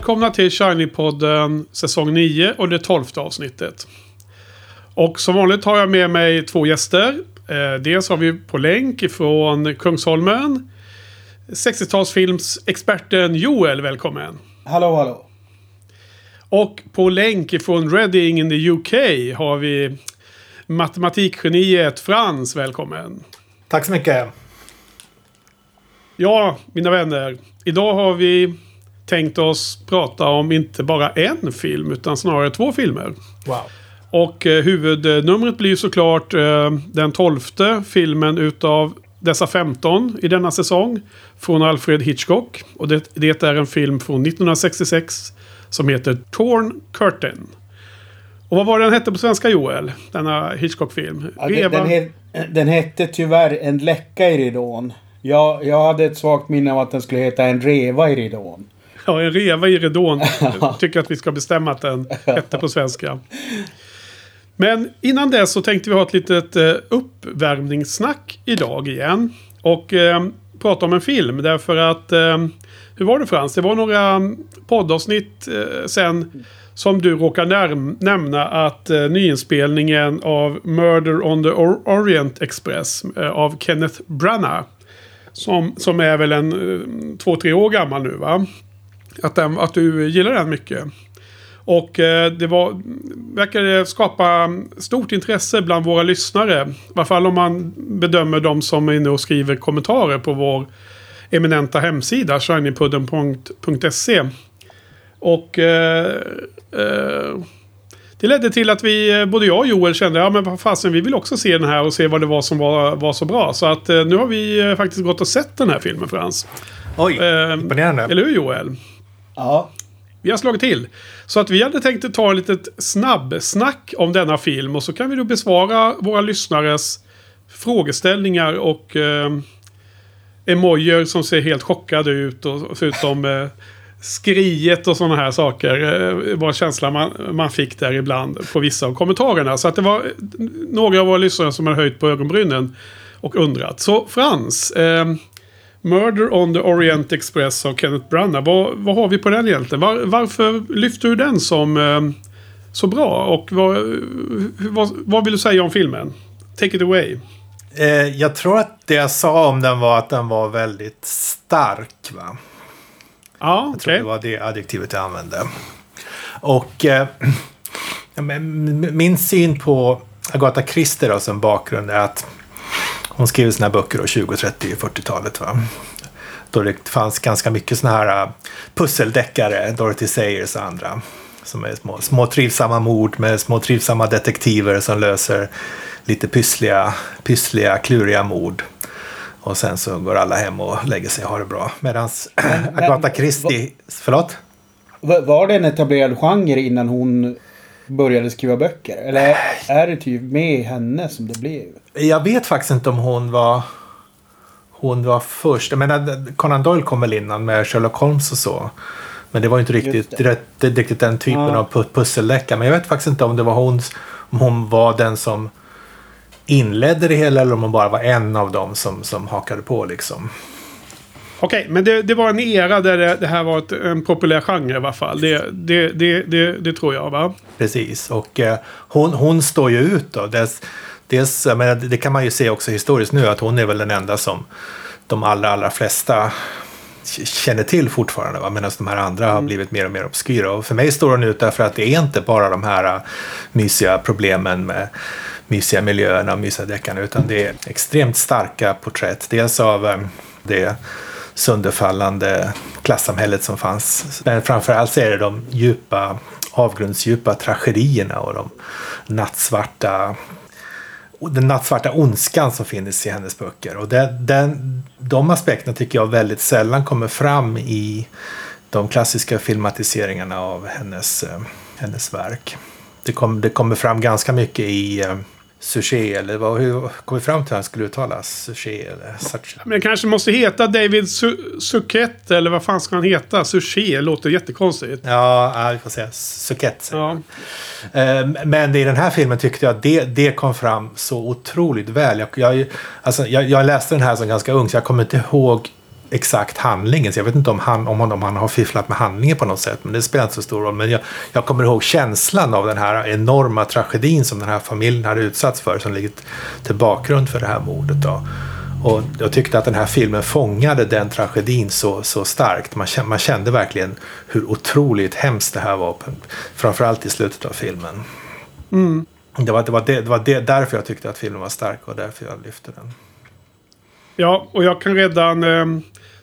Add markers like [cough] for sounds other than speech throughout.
Välkomna till Shiny-podden säsong 9 och det tolfte avsnittet. Och som vanligt har jag med mig två gäster. Eh, dels har vi på länk ifrån Kungsholmen 60-talsfilmsexperten Joel, välkommen. Hallå, hallå. Och på länk ifrån Reading in the UK har vi matematikgeniet Frans, välkommen. Tack så mycket. Ja, mina vänner. Idag har vi tänkt oss prata om inte bara en film utan snarare två filmer. Wow. Och eh, huvudnumret blir såklart eh, den tolfte filmen utav dessa 15 i denna säsong. Från Alfred Hitchcock. Och det, det är en film från 1966 som heter Torn Curtain. Och vad var den hette på svenska Joel? Denna Hitchcock-film? Ja, den, den, het, den hette tyvärr En läcka i ridån. Jag, jag hade ett svagt minne av att den skulle heta En reva i ridån. Ja, en reva i ridån. [laughs] Tycker att vi ska bestämma att den hette på svenska. Men innan det så tänkte vi ha ett litet eh, uppvärmningssnack idag igen. Och eh, prata om en film. Därför att... Eh, hur var det Frans? Det var några poddavsnitt eh, sen som du råkar nämna att eh, nyinspelningen av Murder on the Or Orient Express eh, av Kenneth Branagh. Som, som är väl en eh, två, tre år gammal nu va? Att, den, att du gillar den mycket. Och eh, det var, verkar skapa stort intresse bland våra lyssnare. I alla fall om man bedömer de som är inne och skriver kommentarer på vår eminenta hemsida shinypudden.se. Och eh, eh, det ledde till att vi, både jag och Joel kände, ja men vad fasen, vi vill också se den här och se vad det var som var, var så bra. Så att eh, nu har vi eh, faktiskt gått och sett den här filmen Frans. Oj, imponerande. Eller hur Joel? Ja. Vi har slagit till. Så att vi hade tänkt att ta ett litet snabbsnack om denna film. Och så kan vi då besvara våra lyssnares frågeställningar och eh, emojer som ser helt chockade ut. Och, förutom eh, skriet och sådana här saker. Eh, var känslan man, man fick där ibland på vissa av kommentarerna. Så att det var eh, några av våra lyssnare som hade höjt på ögonbrynen och undrat. Så Frans. Eh, Murder on the Orient Express av Kenneth Branagh. Vad, vad har vi på den egentligen? Var, varför lyfter du den som eh, så bra? Och vad, vad, vad vill du säga om filmen? Take it away. Eh, jag tror att det jag sa om den var att den var väldigt stark. Va? Ja, Jag tror det var det adjektivet jag använde. Och eh, [clears throat] min syn på Agatha Christie då, som bakgrund är att hon skrev sina böcker då 20, 30, 40-talet. Va? Då det fanns ganska mycket såna här uh, pusseldeckare, Dorothy Sayers och andra. Som är små, små trivsamma mord med små trivsamma detektiver som löser lite pyssliga, pyssliga kluriga mord. Och sen så går alla hem och lägger sig och har det bra. Medan [clears throat] Agatha Christie... Förlåt? Var det en etablerad genre innan hon började skriva böcker? Eller är det typ med henne som det blev? Jag vet faktiskt inte om hon var hon var först. Jag menar, Conan Doyle kom väl innan med Sherlock Holmes och så. Men det var inte riktigt, det. Det, riktigt den typen ja. av pusselläcka. Men jag vet faktiskt inte om det var hon, om hon var den som inledde det hela eller om hon bara var en av dem som, som hakade på liksom. Okej, men det, det, var en era där det, det här var ett, en populär genre i alla fall. Det, det, det, det tror jag va? Precis, och eh, hon, hon står ju ut då. Dels, dels, men det kan man ju se också historiskt nu att hon är väl den enda som de allra, allra flesta känner till fortfarande. Medan de här andra har mm. blivit mer och mer obskyra. Och för mig står hon ut därför att det är inte bara de här uh, mysiga problemen med mysiga miljöerna och mysiga deckarna. Utan det är extremt starka porträtt. Dels av um, det sönderfallande klassamhället som fanns. Men framförallt så är det de djupa, avgrundsdjupa tragedierna och de nattsvarta den nattsvarta ondskan som finns i hennes böcker. Och den, den, de aspekterna tycker jag väldigt sällan kommer fram i de klassiska filmatiseringarna av hennes, eh, hennes verk. Det, kom, det kommer fram ganska mycket i eh, Suché eller vad, hur kom vi fram till hur han skulle uttalas? Suché eller Sacha? Men det kanske måste heta David Su Suket eller vad fan ska han heta? Suché låter jättekonstigt. Ja, ja vi får säga Suket. Ja. Ehm, men i den här filmen tyckte jag att det, det kom fram så otroligt väl. Jag, jag, alltså, jag, jag läste den här som ganska ung så jag kommer inte ihåg exakt handlingen. Så jag vet inte om han, om han, om han har fifflat med handlingen på något sätt. Men det spelar inte så stor roll. Men jag, jag kommer ihåg känslan av den här enorma tragedin som den här familjen hade utsatts för. Som ligger till bakgrund för det här mordet. Då. Och jag tyckte att den här filmen fångade den tragedin så, så starkt. Man kände, man kände verkligen hur otroligt hemskt det här var. Framförallt i slutet av filmen. Mm. Det var, det, var det, det var det, därför jag tyckte att filmen var stark och därför jag lyfte den. Ja, och jag kan redan... Eh,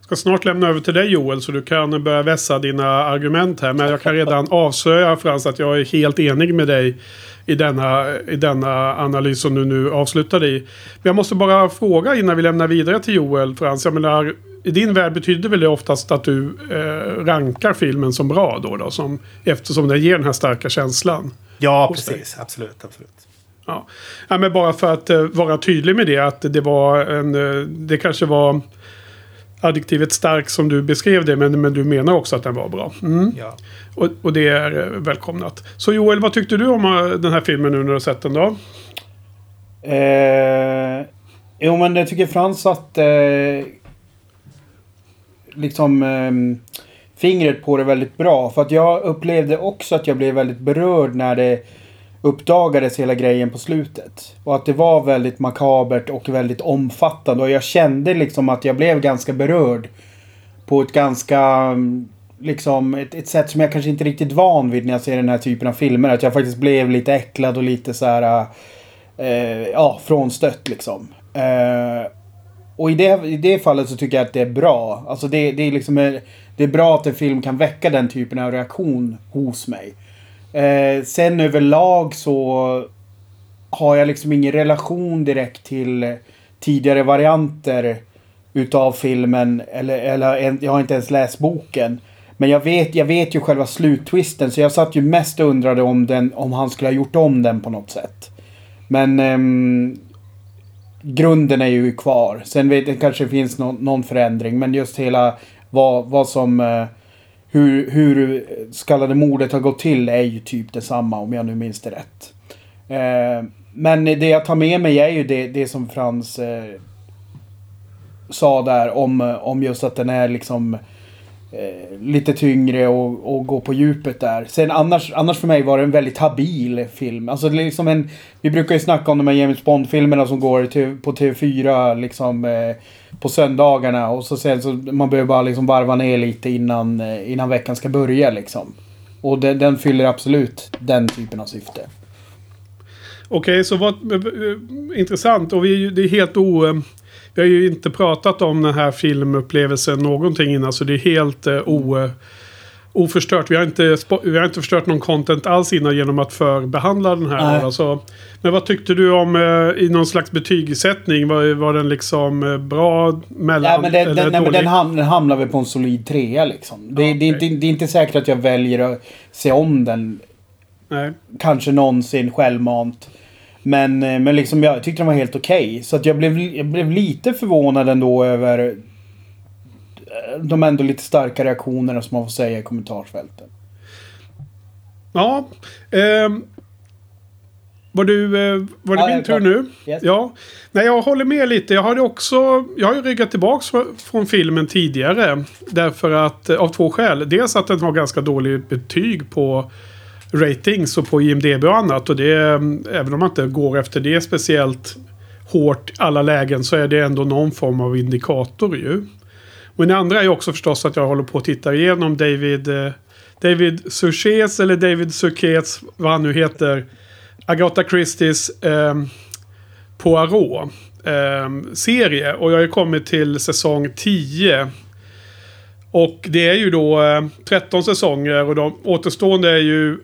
ska snart lämna över till dig Joel så du kan börja vässa dina argument här. Men jag kan redan avslöja Frans att jag är helt enig med dig i denna, i denna analys som du nu avslutade i. Men jag måste bara fråga innan vi lämnar vidare till Joel Frans. Jag menar, i din värld betyder väl det oftast att du eh, rankar filmen som bra då, då som, eftersom den ger den här starka känslan? Ja, precis. Absolut, absolut. Ja. ja, men bara för att uh, vara tydlig med det. Att det var en... Uh, det kanske var adjektivet stark som du beskrev det. Men, men du menar också att den var bra. Mm. Ja. Och, och det är uh, välkomnat. Så Joel, vad tyckte du om den här filmen nu när du har sett den då? Eh, jo, men jag tycker Frans att... Eh, liksom... Eh, fingret på det väldigt bra. För att jag upplevde också att jag blev väldigt berörd när det uppdagades hela grejen på slutet. Och att det var väldigt makabert och väldigt omfattande. Och jag kände liksom att jag blev ganska berörd. På ett ganska... Mm, liksom ett, ett sätt som jag kanske inte är riktigt van vid när jag ser den här typen av filmer. Att jag faktiskt blev lite äcklad och lite så här... Eh, ja, frånstött liksom. Eh, och i det, i det fallet så tycker jag att det är bra. Alltså det, det är liksom... Eh, det är bra att en film kan väcka den typen av reaktion hos mig. Eh, sen överlag så har jag liksom ingen relation direkt till tidigare varianter utav filmen. Eller, eller jag har inte ens läst boken. Men jag vet, jag vet ju själva sluttwisten så jag satt ju mest och undrade om, den, om han skulle ha gjort om den på något sätt. Men ehm, grunden är ju kvar. Sen vet jag kanske finns någon, någon förändring men just hela vad, vad som... Eh, hur, hur skallade mordet har gått till är ju typ detsamma om jag nu minns det rätt. Eh, men det jag tar med mig är ju det, det som Frans eh, sa där om, om just att den är liksom eh, lite tyngre och, och gå på djupet där. Sen annars, annars för mig var det en väldigt habil film. Alltså liksom en, vi brukar ju snacka om de här James Bond-filmerna som går till, på TV4 liksom eh, på söndagarna. Och så sen så man behöver bara liksom varva ner lite innan, eh, innan veckan ska börja liksom. Och den, den fyller absolut den typen av syfte. Okej, okay, så vad eh, eh, intressant. Och vi, det är helt o... Vi har ju inte pratat om den här filmupplevelsen någonting innan. Så det är helt eh, o, oförstört. Vi har, inte, vi har inte förstört någon content alls innan genom att förbehandla den här. Alltså, men vad tyckte du om eh, i någon slags betygssättning? Var, var den liksom eh, bra, mellan ja, men den, eller den, nej, men den, ham den hamnar väl på en solid trea liksom. Det, ja, det, är inte, det är inte säkert att jag väljer att se om den. Nej. Kanske någonsin självmant. Men, eh, men liksom jag tyckte den var helt okej. Okay. Så att jag blev, jag blev lite förvånad ändå över eh, de ändå lite starka reaktionerna som man får säga i kommentarsfälten. Ja. Eh, var, du, eh, var det ja, min tur nu? Yes. Ja. Nej, jag håller med lite. Jag hade också... Jag har ju ryggat tillbaka från filmen tidigare. Därför att... Av två skäl. Dels att den har ganska dålig betyg på ratings och på IMDB och annat. Och det, även om man inte går efter det speciellt hårt alla lägen så är det ändå någon form av indikator ju. Och det andra är också förstås att jag håller på att titta igenom David eh, David Suchez eller David Suchez, vad han nu heter. Agatha Christies eh, Poirot eh, serie. Och jag har kommit till säsong 10 och det är ju då eh, 13 säsonger och de återstående är ju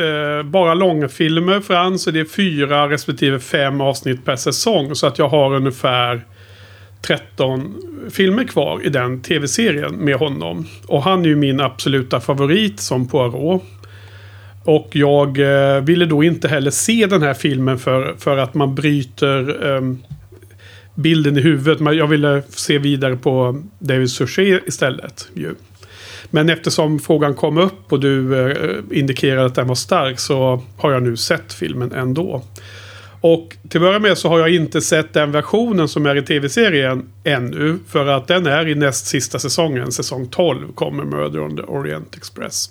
eh, bara långfilmer fram. Så det är fyra respektive fem avsnitt per säsong. Så att jag har ungefär 13 filmer kvar i den tv-serien med honom. Och han är ju min absoluta favorit som Poirot. Och jag eh, ville då inte heller se den här filmen för, för att man bryter eh, bilden i huvudet. Men jag ville se vidare på David Suchet istället. Ju. Men eftersom frågan kom upp och du eh, indikerade att den var stark så har jag nu sett filmen ändå. Och till att börja med så har jag inte sett den versionen som är i tv-serien ännu. För att den är i näst sista säsongen, säsong 12, kommer Murder on the Orient Express.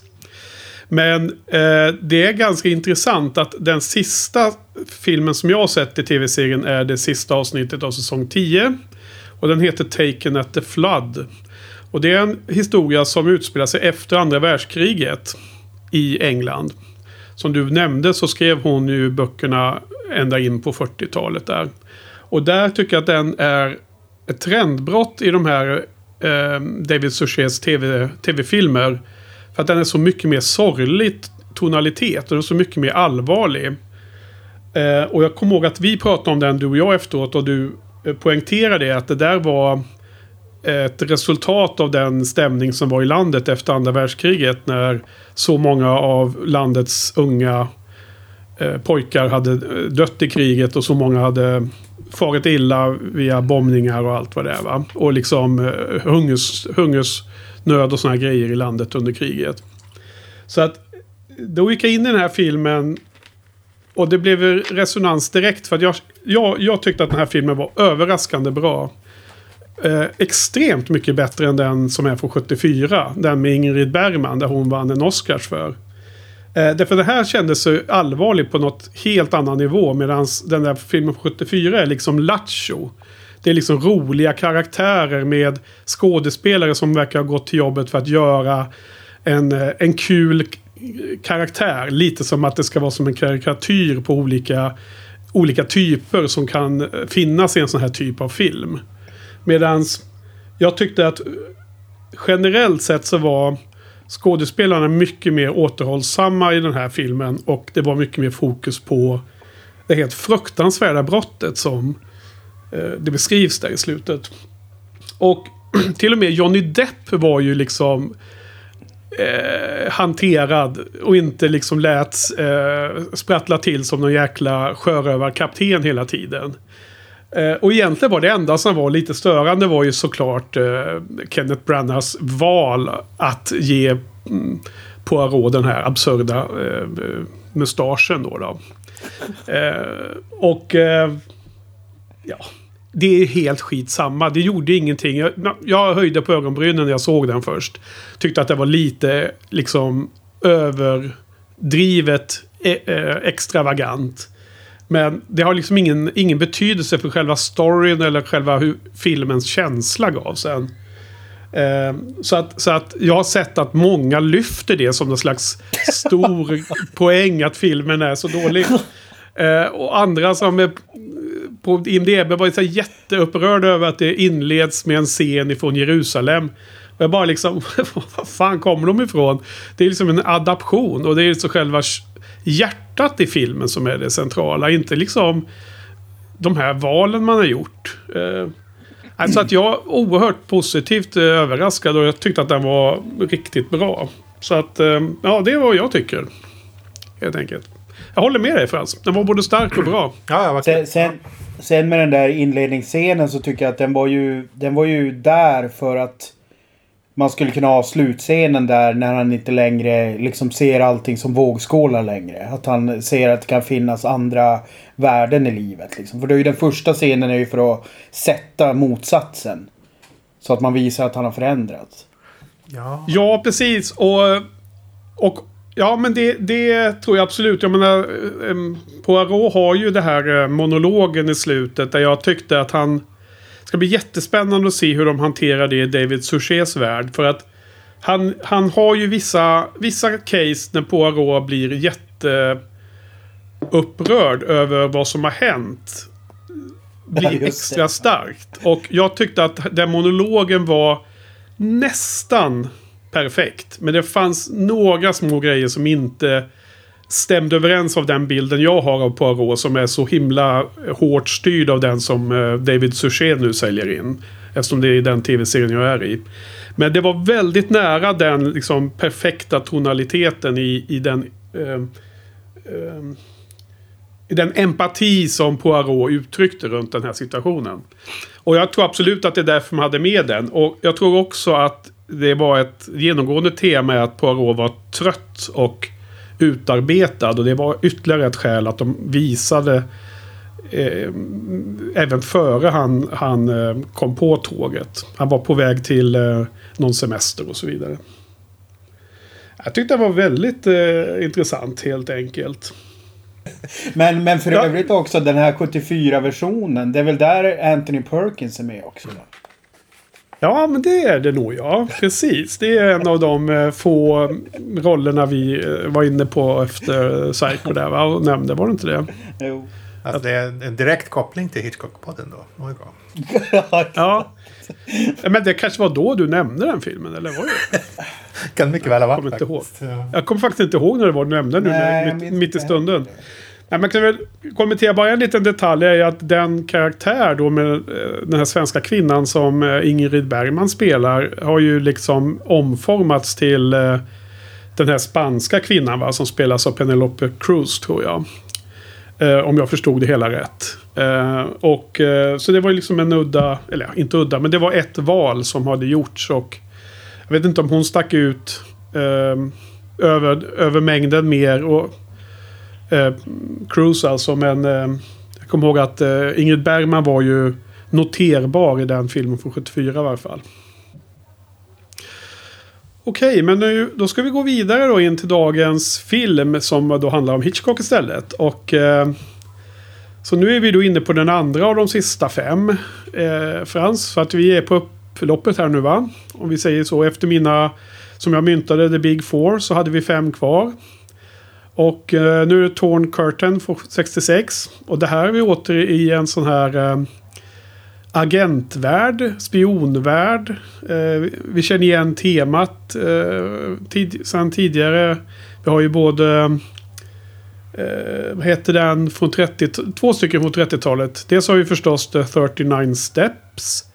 Men eh, det är ganska intressant att den sista filmen som jag har sett i tv-serien är det sista avsnittet av säsong 10. Och den heter Taken at the Flood. Och det är en historia som utspelar sig efter andra världskriget i England. Som du nämnde så skrev hon ju böckerna ända in på 40-talet där. Och där tycker jag att den är ett trendbrott i de här eh, David Suchets TV, tv-filmer. För att den är så mycket mer sorglig tonalitet och den är så mycket mer allvarlig. Eh, och jag kommer ihåg att vi pratade om den du och jag efteråt och du eh, poängterade att det där var ett resultat av den stämning som var i landet efter andra världskriget. När så många av landets unga eh, pojkar hade eh, dött i kriget och så många hade farit illa via bombningar och allt vad det är. Va? Och liksom eh, hungers, hungersnöd och sådana grejer i landet under kriget. Så att då gick jag in i den här filmen och det blev resonans direkt. För att jag, jag, jag tyckte att den här filmen var överraskande bra. Eh, extremt mycket bättre än den som är från 74. Den med Ingrid Bergman där hon vann en Oscars för. Eh, därför det här kändes så allvarligt på något helt annan nivå. Medan den där filmen från 74 är liksom lattjo. Det är liksom roliga karaktärer med skådespelare som verkar ha gått till jobbet för att göra en, eh, en kul karaktär. Lite som att det ska vara som en karikatyr på olika, olika typer som kan eh, finnas i en sån här typ av film. Medans jag tyckte att generellt sett så var skådespelarna mycket mer återhållsamma i den här filmen. Och det var mycket mer fokus på det helt fruktansvärda brottet som eh, det beskrivs där i slutet. Och [clears throat] till och med Johnny Depp var ju liksom eh, hanterad och inte liksom lät eh, sprattla till som någon jäkla sjörövarkapten hela tiden. Eh, och egentligen var det enda som var lite störande var ju såklart eh, Kenneth Branaghs val att ge mm, Poirot den här absurda eh, mustaschen då. då. Eh, och eh, ja, det är helt skitsamma. Det gjorde ingenting. Jag, jag höjde på ögonbrynen när jag såg den först. Tyckte att det var lite liksom överdrivet e, eh, extravagant. Men det har liksom ingen, ingen betydelse för själva storyn eller själva hur filmens känsla gav sen. Eh, så, att, så att jag har sett att många lyfter det som någon slags stor [laughs] poäng att filmen är så dålig. Eh, och andra som är på IMDB var så jätteupprörda över att det inleds med en scen ifrån Jerusalem. Och jag bara liksom, [laughs] var fan kommer de ifrån? Det är liksom en adaption och det är så själva hjärtat i filmen som är det centrala. Inte liksom de här valen man har gjort. Eh, alltså att jag är oerhört positivt eh, överraskad och jag tyckte att den var riktigt bra. Så att, eh, ja det är vad jag tycker. Helt enkelt. Jag håller med dig Frans. Den var både stark och bra. Ja, ja, sen, sen, sen med den där inledningsscenen så tycker jag att den var ju, den var ju där för att man skulle kunna ha slutscenen där när han inte längre liksom ser allting som vågskålar längre. Att han ser att det kan finnas andra värden i livet. Liksom. För det är ju den första scenen är ju för att sätta motsatsen. Så att man visar att han har förändrats. Ja, ja precis. Och, och ja, men det, det tror jag absolut. Jag menar, um, Poirot har ju det här eh, monologen i slutet där jag tyckte att han ska bli jättespännande att se hur de hanterar det i David Suchets värld. För att han, han har ju vissa, vissa case när Poirot blir jätteupprörd över vad som har hänt. Blir extra starkt. Och jag tyckte att den monologen var nästan perfekt. Men det fanns några små grejer som inte stämde överens av den bilden jag har av Poirot som är så himla hårt styrd av den som eh, David Suchet nu säljer in. Eftersom det är den tv-serien jag är i. Men det var väldigt nära den liksom, perfekta tonaliteten i, i den... Eh, eh, i den empati som Poirot uttryckte runt den här situationen. Och jag tror absolut att det är därför man hade med den. Och jag tror också att det var ett genomgående tema att Poirot var trött och utarbetad. Och det var ytterligare ett skäl att de visade eh, även före han, han eh, kom på tåget. Han var på väg till eh, någon semester och så vidare. Jag tyckte det var väldigt eh, intressant helt enkelt. Men, men för övrigt också den här 74-versionen. Det är väl där Anthony Perkins är med också? Då? Ja, men det är det nog ja. Precis. Det är en av de eh, få rollerna vi eh, var inne på efter Psycho där va? Och nämnde, var det inte det? Jo. Alltså det är en direkt koppling till Hitchcock-podden då. Det bra. [laughs] Ja. Men det kanske var då du nämnde den filmen, eller var det? Kan mycket väl ha varit kommer inte ihåg. faktiskt. Ja. Jag kommer faktiskt inte ihåg när det var du nämnde nu, Nej, när- jag mitt, mitt i stunden. heller. Nej, man kan väl kommentera bara en liten detalj är att den karaktär då med eh, den här svenska kvinnan som eh, Ingrid Bergman spelar har ju liksom omformats till eh, den här spanska kvinnan va, som spelas av Penelope Cruz tror jag. Eh, om jag förstod det hela rätt. Eh, och, eh, så det var ju liksom en udda, eller inte udda, men det var ett val som hade gjorts och jag vet inte om hon stack ut eh, över, över mängden mer. och eh, Cruise alltså. Men eh, jag kommer ihåg att eh, Ingrid Bergman var ju noterbar i den filmen från 74 i varje fall. Okej, men nu, då ska vi gå vidare då in till dagens film som då handlar om Hitchcock istället. Och eh, så nu är vi då inne på den andra av de sista fem. Eh, Frans, för att vi är på upploppet här nu va? Om vi säger så. Efter mina, som jag myntade, The Big Four, så hade vi fem kvar. Och eh, nu är det Torn Curtain från 66. Och det här är vi åter i en sån här eh, agentvärld, spionvärld. Eh, vi känner igen temat eh, tid, sedan tidigare. Vi har ju både Eh, vad heter den från 30 Två stycken från 30-talet. Dels har vi förstås The 39 Steps.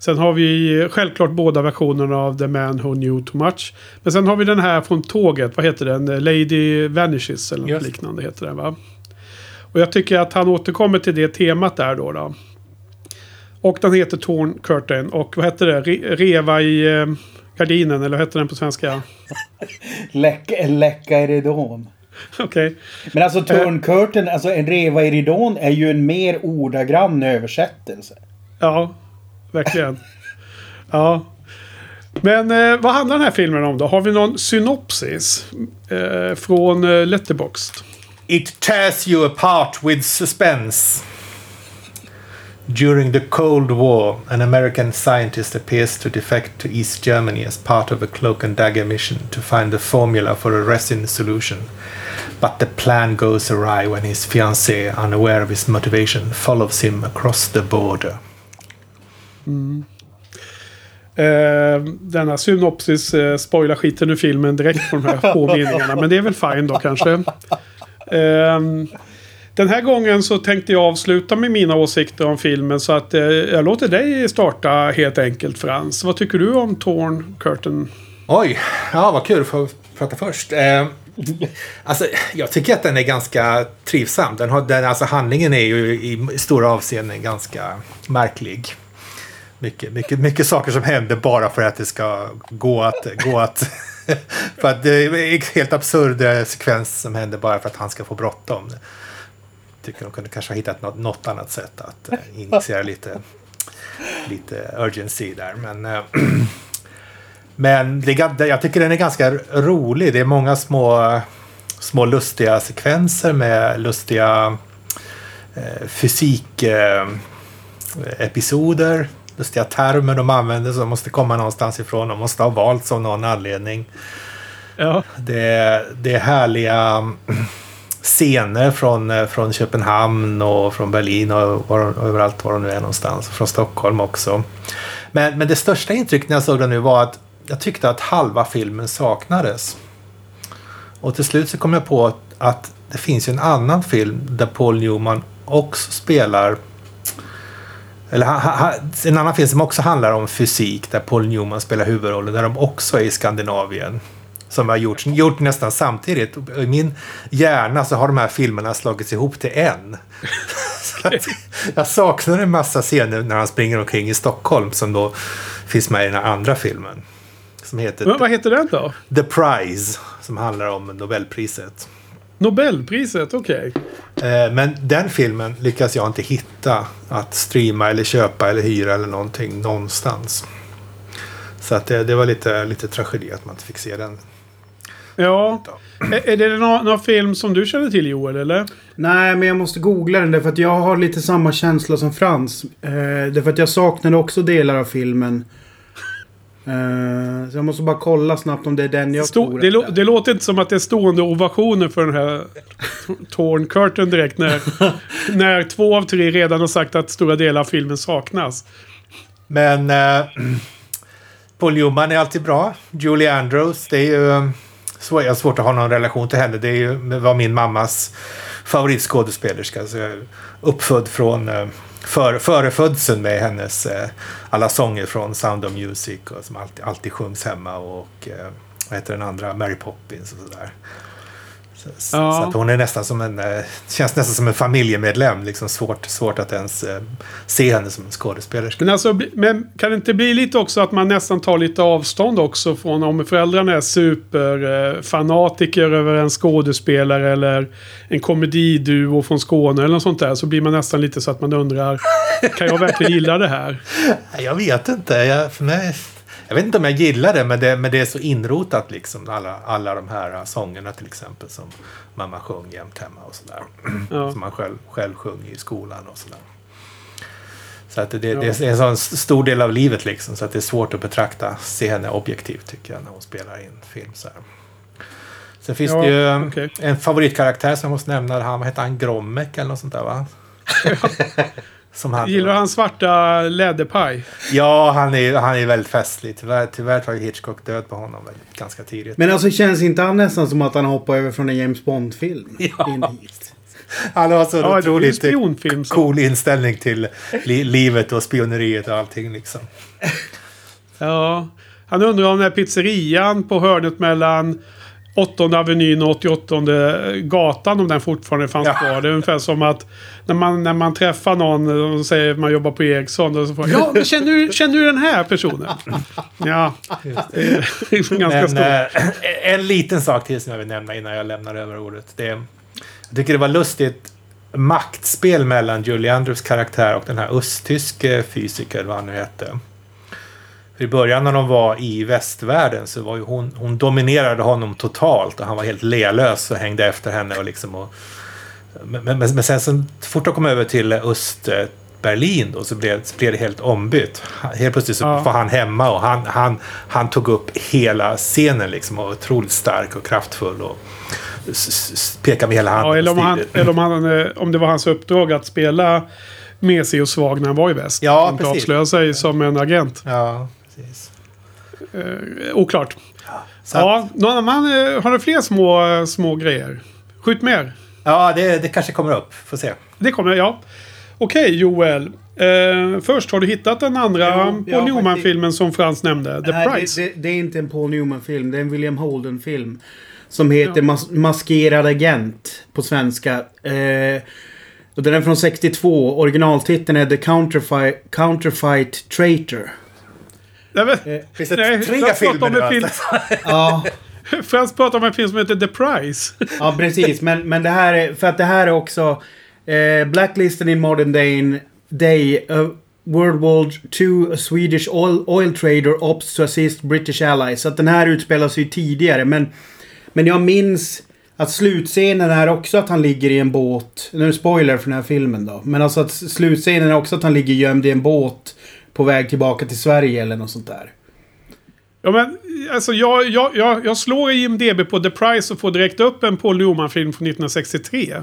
Sen har vi självklart båda versionerna av The Man Who Knew Too Much. Men sen har vi den här från tåget. Vad heter den? Lady Vanishes eller något Just. liknande heter den va? Och jag tycker att han återkommer till det temat där då. då. Och den heter Torn Curtain. Och vad heter det? Re reva i eh, gardinen. Eller vad heter den på svenska? [laughs] Läcka, läcka i ridån. Okej. Men alltså Torn Curtain, alltså en reva i ridån är ju en mer ordagrann översättelse. Ja, verkligen. Ja. Men eh, vad handlar den här filmen om då? Har vi någon synopsis? Eh, från eh, Letterboxd. It tears you apart with suspense. During the Cold War, an American scientist appears to defect to East Germany as part of a cloak and dagger mission to find the formula for a resin solution. But the plan goes awry when his fiancée, unaware of his motivation, follows him across the border. Eh, denna synopsis eh, spoilar skiten ur filmen direkt på de här [laughs] få meningarna. Men det är väl fine då kanske. Eh, den här gången så tänkte jag avsluta med mina åsikter om filmen. Så att eh, jag låter dig starta helt enkelt Frans. Vad tycker du om Torn Curtain? Oj, ja vad kul att få prata först. Eh, alltså, jag tycker att den är ganska trivsam. Den har, den, alltså, handlingen är ju i stora avseenden ganska märklig. Mycket, mycket, mycket saker som händer bara för att det ska gå att... Gå att [laughs] för att det är en helt absurd eh, sekvens som händer bara för att han ska få bråttom. Tycker de kunde kanske ha hittat något, något annat sätt att eh, initiera lite, lite urgency där. Men, eh, [clears throat] men det, jag tycker den är ganska rolig. Det är många små, små lustiga sekvenser med lustiga eh, fysikepisoder. Eh, lustiga termer de använder som måste komma någonstans ifrån. De måste ha valts av någon anledning. Ja, Det är, det är härliga mm, scener från, eh, från Köpenhamn och från Berlin och var, överallt var de nu är någonstans. Från Stockholm också. Men, men det största intrycket när jag såg den nu var att jag tyckte att halva filmen saknades. Och till slut så kom jag på att, att det finns ju en annan film där Paul Newman också spelar eller ha- ha- en annan film som också handlar om fysik där Paul Newman spelar huvudrollen. Där de också är i Skandinavien. Som har gjort, gjort nästan samtidigt. I min hjärna så har de här filmerna slagits ihop till en. [laughs] Att jag saknar en massa scener när han springer omkring i Stockholm som då finns med i den här andra filmen. Som heter men vad heter den då? The Prize. Som handlar om Nobelpriset. Nobelpriset, okej. Eh, Men den filmen lyckas jag inte hitta att streama eller köpa eller hyra eller någonting någonstans. Så att det, det var lite, lite tragedi att man inte fick se den. Ja. Är, är det någon, någon film som du känner till Joel, eller? Nej, men jag måste googla den därför att jag har lite samma känsla som Frans. Eh, därför att jag saknade också delar av filmen. Eh, så jag måste bara kolla snabbt om det är den jag Sto- tror. det, lå- det låter inte som att det är stående ovationer för den här Torn Curtain direkt när, [laughs] när två av tre redan har sagt att stora delar av filmen saknas. Men eh, Paul Newman är alltid bra. Julie Andrews, det är ju... eh, Svår, jag har svårt att ha någon relation till henne. Det är ju, var min mammas favoritskådespelerska. Så jag är uppfödd från... Eh, för, före födseln med hennes eh, alla sånger från Sound of Music och som alltid, alltid sjungs hemma och eh, vad heter den andra? Mary Poppins och sådär. Så, Ja. så att hon är nästan som en, eh, känns nästan som en familjemedlem. Liksom svårt, svårt att ens eh, se henne som en skådespelerska. Men, alltså, men kan det inte bli lite också att man nästan tar lite avstånd också från om föräldrarna är superfanatiker över en skådespelare eller en komediduo från Skåne eller något sånt där. Så blir man nästan lite så att man undrar, kan jag verkligen gilla det här? [laughs] Jag vet inte. Jag, för mig, jag vet inte om jag gillar det men, det, men det är så inrotat liksom. Alla, alla de här sångerna till exempel som mamma sjöng jämt hemma och sådär. Ja. [clears throat] Som man själv, själv sjöng i skolan och sådär. Så att det, det, det är en sån stor del av livet liksom. Så att det är svårt att betrakta, se henne objektivt tycker jag när hon spelar in film. Så här. Sen finns Ja, det ju okej. en favoritkaraktär som jag måste nämna. Han, vad heter han? Grommek eller något sånt där va? [laughs] [laughs] som han, Gillar du hans svarta läderpaj? Ja, han är, han är väldigt festlig. Tyvärr, tyvärr tar Hitchcock död på honom väldigt, ganska tidigt. Men alltså känns inte han nästan som att han hoppar över från en James Bond-film? [laughs] Ja. han har så Ja, det är en otroligt spionfilm. Så. cool inställning till li livet och spioneriet och allting liksom. Ja. Han undrar om den här pizzerian på hörnet mellan 8 Avenyn och 88 gatan om den fortfarande fanns Ja. kvar. Det är ungefär som att när man, när man träffar någon och säger att man jobbar på Ericsson. Och så får, ja, men känner, du, känner du den här personen? Ja, det är ganska Men stort. eh, en liten sak till som jag vill nämna innan jag lämnar över ordet. Det, jag tycker det var lustigt maktspel mellan Julie Andrews karaktär och den här östtyske fysiker, vad han nu hette. För I början när de var i västvärlden så var ju hon, hon dominerade honom totalt och han var helt lelös och hängde efter henne. Och liksom och, men, men, men sen så fort de kom över till öst eh, Berlin då så blev, så blev det helt ombytt. Helt plötsligt så Ja. var han hemma och han, han, han tog upp hela scenen liksom och var otroligt stark och kraftfull och pekade med hela handen. Ja, eller om, han, eller om, han, eh, om det var hans uppdrag att spela mesig och svag när han var i väst. Ja, Inte precis. avslöja sig som en agent. Ja, precis. Eh, oklart. Så att- Ja, någon annan, eh, har du fler små, eh, små grejer? Skjut mer. Ja, det, det kanske kommer upp. Får se. Det kommer, ja. Okej, Joel. Eh, först, har du hittat den andra Jo, Paul ja, Newman-filmen som Frans nämnde? The Nej, Price? det, det, det är inte en Paul Newman-film. Det är en William Holden-film. Som heter Mas Maskerad agent på svenska. Eh, och den är från 62. Originaltiteln är The Counterfi Counterfeit Traitor. Nej, men, Eh, Finns det nej, tre filmer om nu? film, alltså? [laughs] Ja, Frans pratar om en film som heter The Price. ja precis. Men, men det här är... För att det här är också... Eh, Blacklisten in Modern Day... Day uh, World War II, a Swedish oil, oil trader opts to assist British allies. Så att den här utspelar sig ju tidigare. Men, men jag minns att slutscenen är också att han ligger i en båt. Nu är det spoiler för den här filmen då. Men alltså att slutscenen är också att han ligger gömd i en båt. På väg tillbaka till Sverige eller något sånt där. Ja, men alltså jag, jag, jag, jag slår IMDB på The Price och får direkt upp en Paul Newman-film från 1963.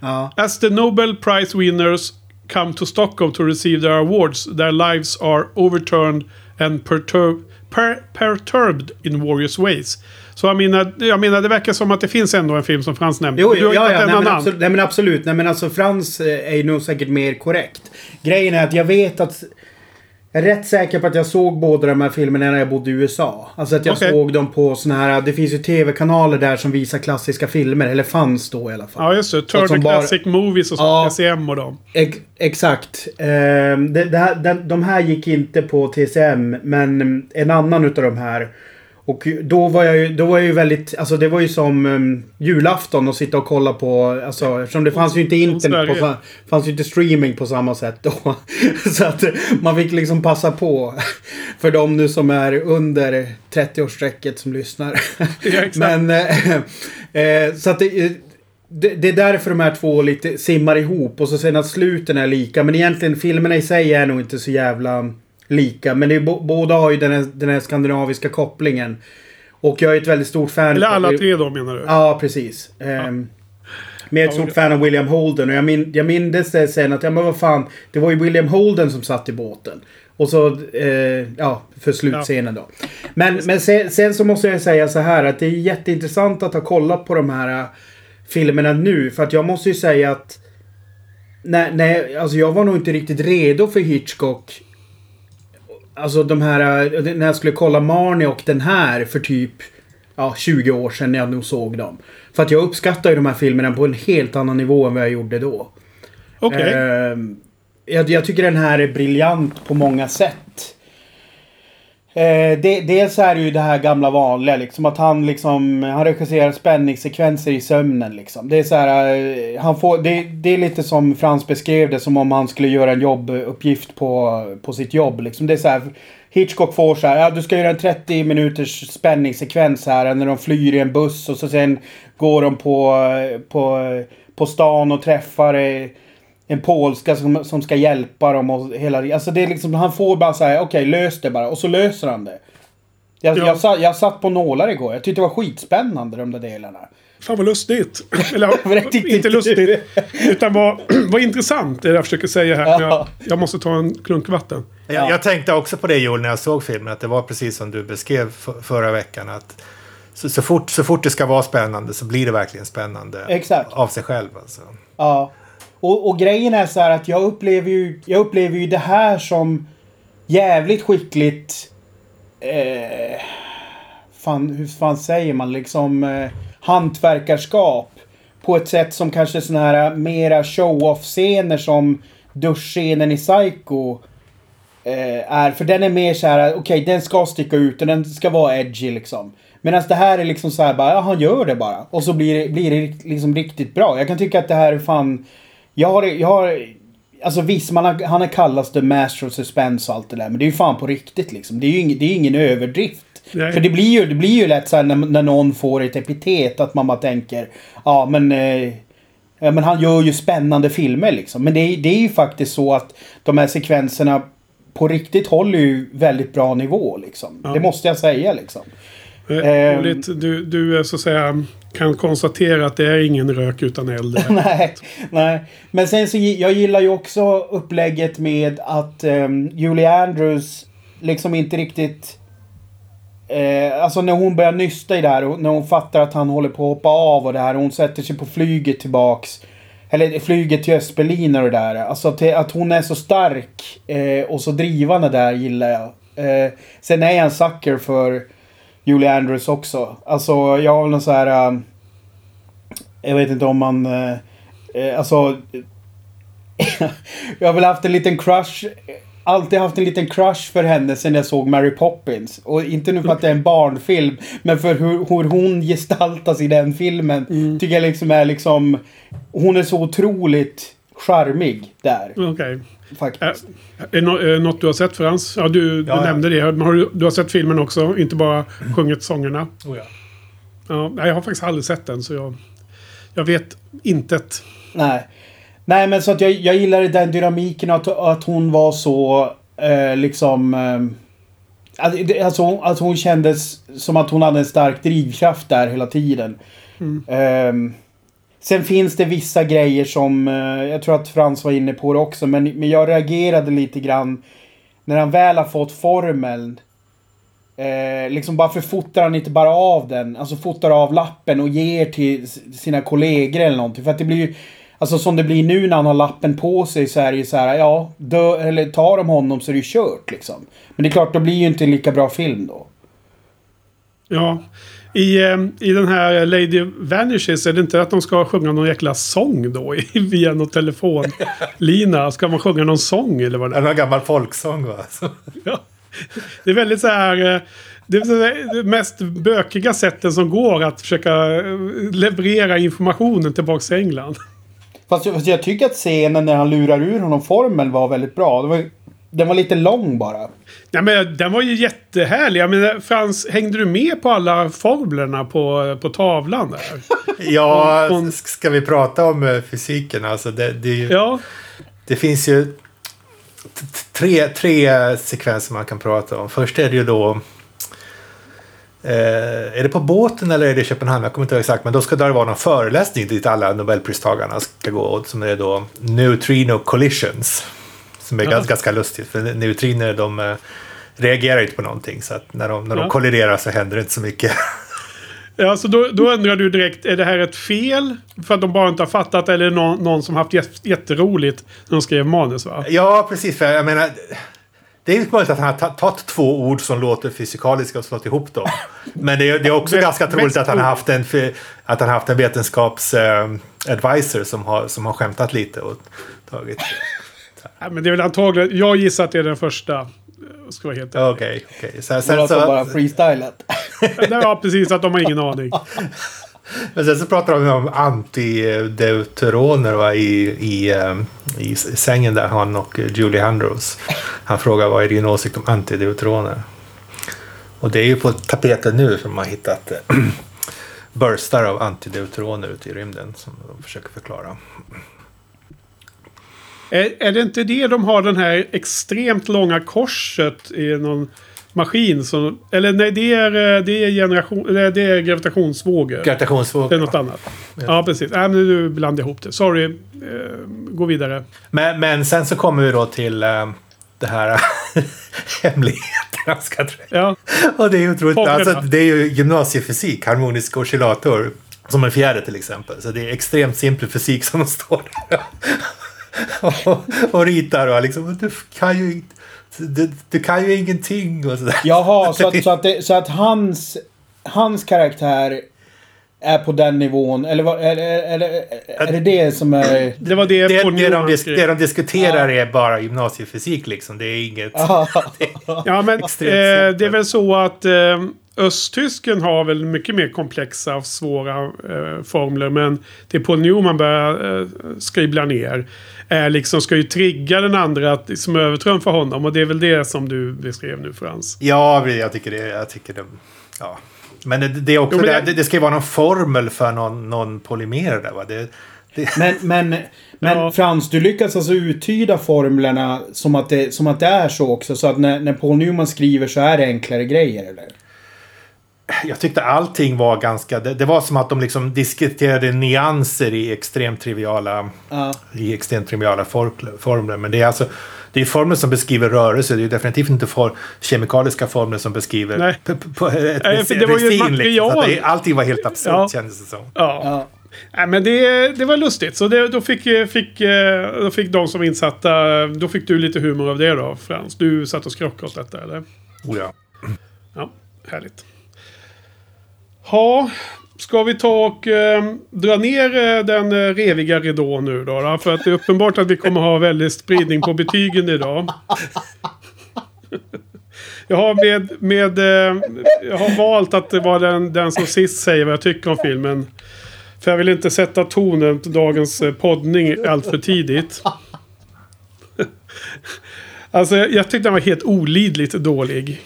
Ja. As the Nobel Prize winners come to Stockholm to receive their awards, their lives are overturned and perturb, per, perturbed in various ways. Så jag menar, jag menar, det verkar som att det finns ändå en film som Frans nämnde. Jo, har ja, ja, nej, men absolut, nej men absolut. Nej men alltså Frans eh, är ju nog säkert mer korrekt. Grejen är att jag vet att... Jag är rätt säker på att jag såg båda de här filmerna när jag bodde i USA. Alltså att jag Okej. såg dem på såna här... Det finns ju tv-kanaler där som visar klassiska filmer. Eller fanns då i alla fall. Ja, just det. Turner som bara- Classic Movies och så. Ja. TCM och dem. Ex exakt. Ehm, det, det här, den, de här gick inte på TCM, men en annan utav de här. Och då var jag ju, då var jag ju väldigt, alltså det var ju som um, julafton att sitta och kolla på, alltså eftersom det fanns ju inte internet på, fanns ju inte streaming på samma sätt då. [laughs] Så att man fick liksom passa på. För de nu som är under 30-årsstrecket som lyssnar. [laughs] Ja, exakt. Men, eh, eh, så att det, det, det är därför de här två lite simmar ihop och så sen att sluten är lika. Men egentligen filmerna i sig är nog inte så jävla lika. Men det är, båda har ju den här, den här skandinaviska kopplingen. Och jag är ett väldigt stort fan. Eller alla tre då menar du? Ja, precis. Ehm, Men jag är ett Ja, stort fan av William Holden och jag, min, jag minns det sen att, ja men vad fan, det var ju William Holden som satt i båten. Och så, eh, ja, för slutscenen då. Men, men sen, sen så måste jag säga så här att det är jätteintressant att ha kollat på de här äh, filmerna nu. För att jag måste ju säga att Nej, nej, alltså jag var nog inte riktigt redo för Hitchcock. Alltså de här, äh, när jag skulle kolla Marnie och den här för typ ja, 20 år sedan när jag nog såg dem. För att jag uppskattar ju de här filmerna på en helt annan nivå än vad jag gjorde då. Okej. Ehm, jag, jag tycker den här är briljant på många sätt. Eh, de, dels är det ju det här gamla vanliga liksom att han liksom han regisserar spänningssekvenser i sömnen liksom. Det är så här, eh, han får, det, det är lite som Frans beskrev det som om han skulle göra en jobbuppgift på, på sitt jobb liksom. Det är så här, Hitchcock får så här, ja du ska göra en 30 minuters spänningssekvens här när de flyr i en buss och så sen går de på, på, på stan och träffar eh, en polska som, som ska hjälpa dem och hela Alltså det är liksom, han får bara säga okej lös det bara. Och så löser han det. Jag, Ja. jag, satt, jag satt på nålar igår. Jag tyckte det var skitspännande de där delarna. Fan vad lustigt. [laughs] Eller inte lustigt. Utan vad, [clears throat] vad intressant det är det jag försöker säga här. Ja. Jag, jag måste ta en klunk vatten. Jag, jag tänkte också på det Joel när jag såg filmen. Att det var precis som du beskrev f- förra veckan. Att så, så, fort, så fort det ska vara spännande så blir det verkligen spännande. Exakt. Av sig själv alltså. Ja. Och, och grejen är så här att jag upplever ju, jag upplever ju det här som jävligt skickligt... Eh, fan, hur fan säger man liksom? Eh, hantverkarskap. På ett sätt som kanske såna här mera show-off-scener som duschscenen i Psycho eh, är. För den är mer så här, okej den ska sticka ut och den ska vara edgy liksom. Medan det här är liksom så här bara, ja han gör det bara. Och så blir det, blir det liksom riktigt bra. Jag kan tycka att det här är fan... Jag har, jag har Alltså visst, man har, han har kallats the master of suspense och allt det där. Men det är ju fan på riktigt liksom. Det är ju ingen, det är ingen överdrift. Nej. För det blir ju, det blir ju lätt så här när, när någon får ett epitet att man bara tänker ja men, eh, ja men han gör ju spännande filmer liksom. Men det, är- det är ju faktiskt så att de här sekvenserna på riktigt håller ju väldigt bra nivå liksom. Ja. Det måste jag säga liksom. Eh, roligt. Du, du är så att säga kan konstatera att det är ingen rök utan eld. [laughs] nej, nej. Men sen så jag gillar ju också upplägget med att um, Julie Andrews liksom inte riktigt... Eh, alltså när hon börjar nysta i det här och när hon fattar att han håller på att hoppa av och det här och hon sätter sig på flyget tillbaks. Eller flyget till Östberlin och det där. Alltså att, att hon är så stark eh, och så drivande där gillar jag. Eh, sen är jag en sucker för Julie Andrews också. Alltså jag har någon så här... Um, jag vet inte om man... Eh, alltså... [laughs] jag har väl haft en liten crush. Alltid haft en liten crush för henne sen jag såg Mary Poppins. Och inte nu för att det är en barnfilm. Men för hur, hur hon gestaltas i den filmen. Tycker jag liksom är liksom... Hon är så otroligt charmig där. Okej. Faktiskt. Är det nå- är det något du har sett Frans? Ja, du, du Ja, ja. nämnde det. Men Har du, du har sett filmen också? Inte bara sjungit sångerna? Oh, ja. Ja, nej, jag har faktiskt aldrig sett den så jag, jag vet intet. Nej. Nej men så att jag, jag gillade den dynamiken att, att hon var så eh, liksom... Eh, att- det- alltså, hon- att hon kändes som att hon hade en stark drivkraft där hela tiden. Ehm, sen finns det vissa grejer som... Eh, jag tror att Frans var inne på det också. Men, men jag reagerade lite grann när han väl har fått formeln. Eh, liksom varför fotar han inte bara av den? Alltså fotar av lappen och ger till sina kollegor eller någonting. För att det blir ju... Alltså som det blir nu när han har lappen på sig så är det ju så här, ja, dö, eller tar de honom så är det ju kört liksom. Men det är klart, då blir ju inte en lika bra film då. Ja. I, eh, I den här Lady Vanishes är det inte att de ska sjunga någon jäkla sång då i- [laughs] via någon telefonlina? Ska man sjunga någon sång eller vad det är? någon gammal folksång va? [laughs] Ja. Det är väldigt så här... eh, Det är det mest bökiga sättet som går att försöka eh, leverera informationen tillbaka till England. Fast, jag- fast jag tycker att scenen när han lurar ur honom formeln var väldigt bra. Det var, den var lite lång bara. Ja, men den var ju jättehärlig. Jag menar, Frans, hängde du med på alla formlerna på, på tavlan där? [laughs] Ja, om- ska vi prata om eh, fysiken? Alltså det, det, är ju- Ja, det finns ju tre, tre sekvenser man kan prata om. Först är det ju då... Eh, är det på båten eller är det i Köpenhamn? Jag kommer inte ihåg exakt. Men då ska det vara någon föreläsning dit alla Nobelpristagarna ska gå. Som är då Neutrino Collisions. Som är Ja. ganska, ganska lustigt. För neutriner de eh, reagerar inte på någonting. Så att när de, när de Ja. kolliderar så händer det inte så mycket. ja så då, då undrar du direkt, är det här ett fel? För att de bara inte har fattat eller är det någon, någon som haft jät- jätteroligt när de skrev manus va? Ja, precis. För jag menar, det är ju möjligt att han har ta- tagit två ord som låter fysikaliska och slått ihop dem. Men det är, det är också Mest- ganska troligt att han har haft en, att han haft en vetenskaps eh, advisor som har, som har skämtat lite och tagit... Nej, men det är väl antagligen, jag gissar att det är den första. eh, Ska vara helt ärlig. Okej, okej. Så, Sen, de bara så, freestylat. [laughs] Ja, precis. Att de har ingen aning. [laughs] men sen så pratar de om antideuteroner va, i, i, eh, i sängen där, han och Julie Andrews. Han frågar vad är din åsikt om antideuteroner? Och det är ju på tapeten nu som de har hittat eh, [clears throat] burstar av antideuteroner ute i rymden som de försöker förklara. Är, är det inte det de har den här extremt långa korset i någon maskin? Som, eller nej, det är, eh, det är, generation, det är gravitationsvågor. Det är Gravitationsvågor. något annat. Ja, precis. Nej, men nu blandade jag ihop det. Sorry. Eh, gå vidare. Men, men sen så kommer vi då till eh, det här [laughs] hemligheterna ska. Ja, Och det är ju otroligt. Alltså, det är ju gymnasiefysik, harmonisk oscillator. Som en fjärde till exempel. Så det är extremt simpel fysik som de [laughs] står där. Och, och ritar och liksom, du kan ju inte... Du, du kan ju ingenting och sådär. Jaha, [laughs] så att, så att, det, så att hans, hans karaktär är på den nivån. Eller, vad- eller, eller är det det som är... det var det, Det, det, de, dis- det de diskuterar är bara gymnasiefysik liksom. Det är inget... Ja, [laughs] men eh, det är väl så att eh, östtysken har väl mycket mer komplexa och svåra eh, formler. Men det Paul Newman börjar eh, skribbla ner är liksom ska ju trigga den andra att liksom övertrumfa honom. Och det är väl det som du beskrev nu Frans. Ja, jag tycker det. Jag tycker det ja. Men det, det är också Jo, men det, det- det, det ska ju vara någon formel för någon, någon polymer där va? Det, det, Men, men, men Ja. Frans, du lyckas alltså uttyda formlerna som att, det, som att det är så också. Så att när, när Paul Newman skriver så är det enklare grejer, eller? Jag tyckte allting var ganska... Det, det var som att de liksom diskuterade nyanser i extremt triviala, Ja. i extremt triviala for- formler. Men det är alltså... Det är formler som beskriver rörelse. Det är definitivt inte for, kemikaliska formler som beskriver Nej. p- p- på ett Nej, det var ju liksom. Material. det, allting var helt absurt Ja. kändes det som. Ja. Ja. Nej, men det, det var lustigt. Så det, då, fick, fick, då fick de som insatta... Då fick du lite humor av det då Frans. Du satt och skrockade åt detta eller? Oh, ja. Ja, härligt. Ja, ska vi ta och eh, dra ner eh, den eh, reviga ridån nu då, då? För att det är uppenbart att vi kommer ha väldigt spridning på betygen idag. Jag har, med, med, eh, jag har valt att vara den, den som sist säger vad jag tycker om filmen. För jag vill inte sätta tonen till dagens eh, poddning allt för tidigt. Alltså jag, jag tyckte den var helt olidligt dålig.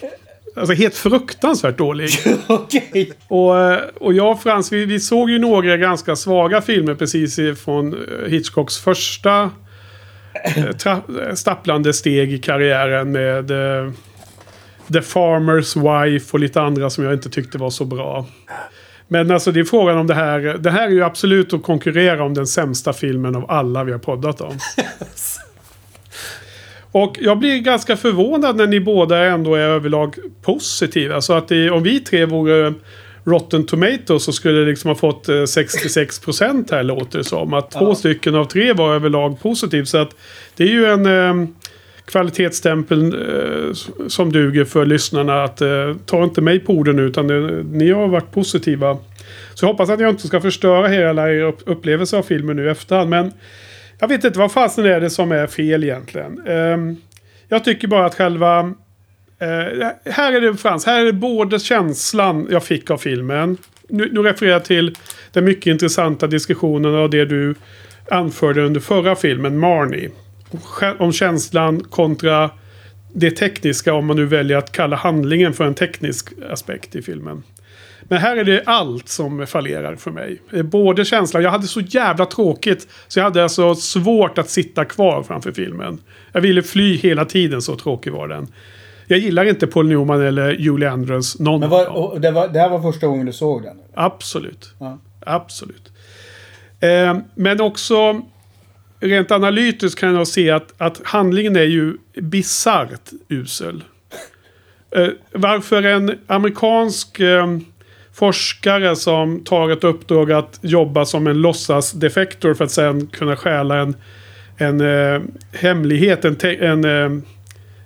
Alltså helt fruktansvärt dålig. [laughs] Okej. Och, och jag och Frans, vi, vi såg ju några ganska svaga filmer precis från eh, Hitchcocks första eh, eh, stapplande steg i karriären med eh, The Farmer's Wife och lite andra som jag inte tyckte var så bra. Men alltså det är frågan om det här. Det här är ju absolut att konkurrera om den sämsta filmen av alla vi har poddat om. [laughs] Och jag blir ganska förvånad när ni båda ändå är överlag positiva. Så att det, om vi tre vore Rotten Tomatoes så skulle det liksom ha fått eh, 66% här låter det som. Att två Ja. stycken av tre var överlag positivt. Så att det är ju en eh, kvalitetsstämpel eh, som duger för lyssnarna. Att eh, ta inte mig på orden utan eh, ni har varit positiva. Så jag hoppas att jag inte ska förstöra hela er upp- upplevelse av filmen nu efterhand. Men jag vet inte vad fasen är det som är fel egentligen. Ehm, jag tycker bara att själva eh, här är det Frans, här är det både känslan jag fick av filmen. Nu, nu refererar jag till den mycket intressanta diskussionen av det du anförde under förra filmen, Marnie. Om känslan kontra det tekniska om man nu väljer att kalla handlingen för en teknisk aspekt i filmen. Men här är det allt som fallerar för mig. Både känslan, jag hade så jävla tråkigt. Så jag hade alltså svårt att sitta kvar framför filmen. Jag ville fly hela tiden, så tråkig var den. Jag gillar inte Paul Newman eller Julie Andrews. Någon Men var, det, var, det här var första gången du såg den? Absolut. Ja. Absolut. Eh, men också rent analytiskt kan jag se att, att handlingen är ju bisarrt usel. Eh, varför en amerikansk eh, forskare som tar ett uppdrag att jobba som en låtsasdefektor för att sen kunna stjäla en, en eh, hemlighet, en, en, eh,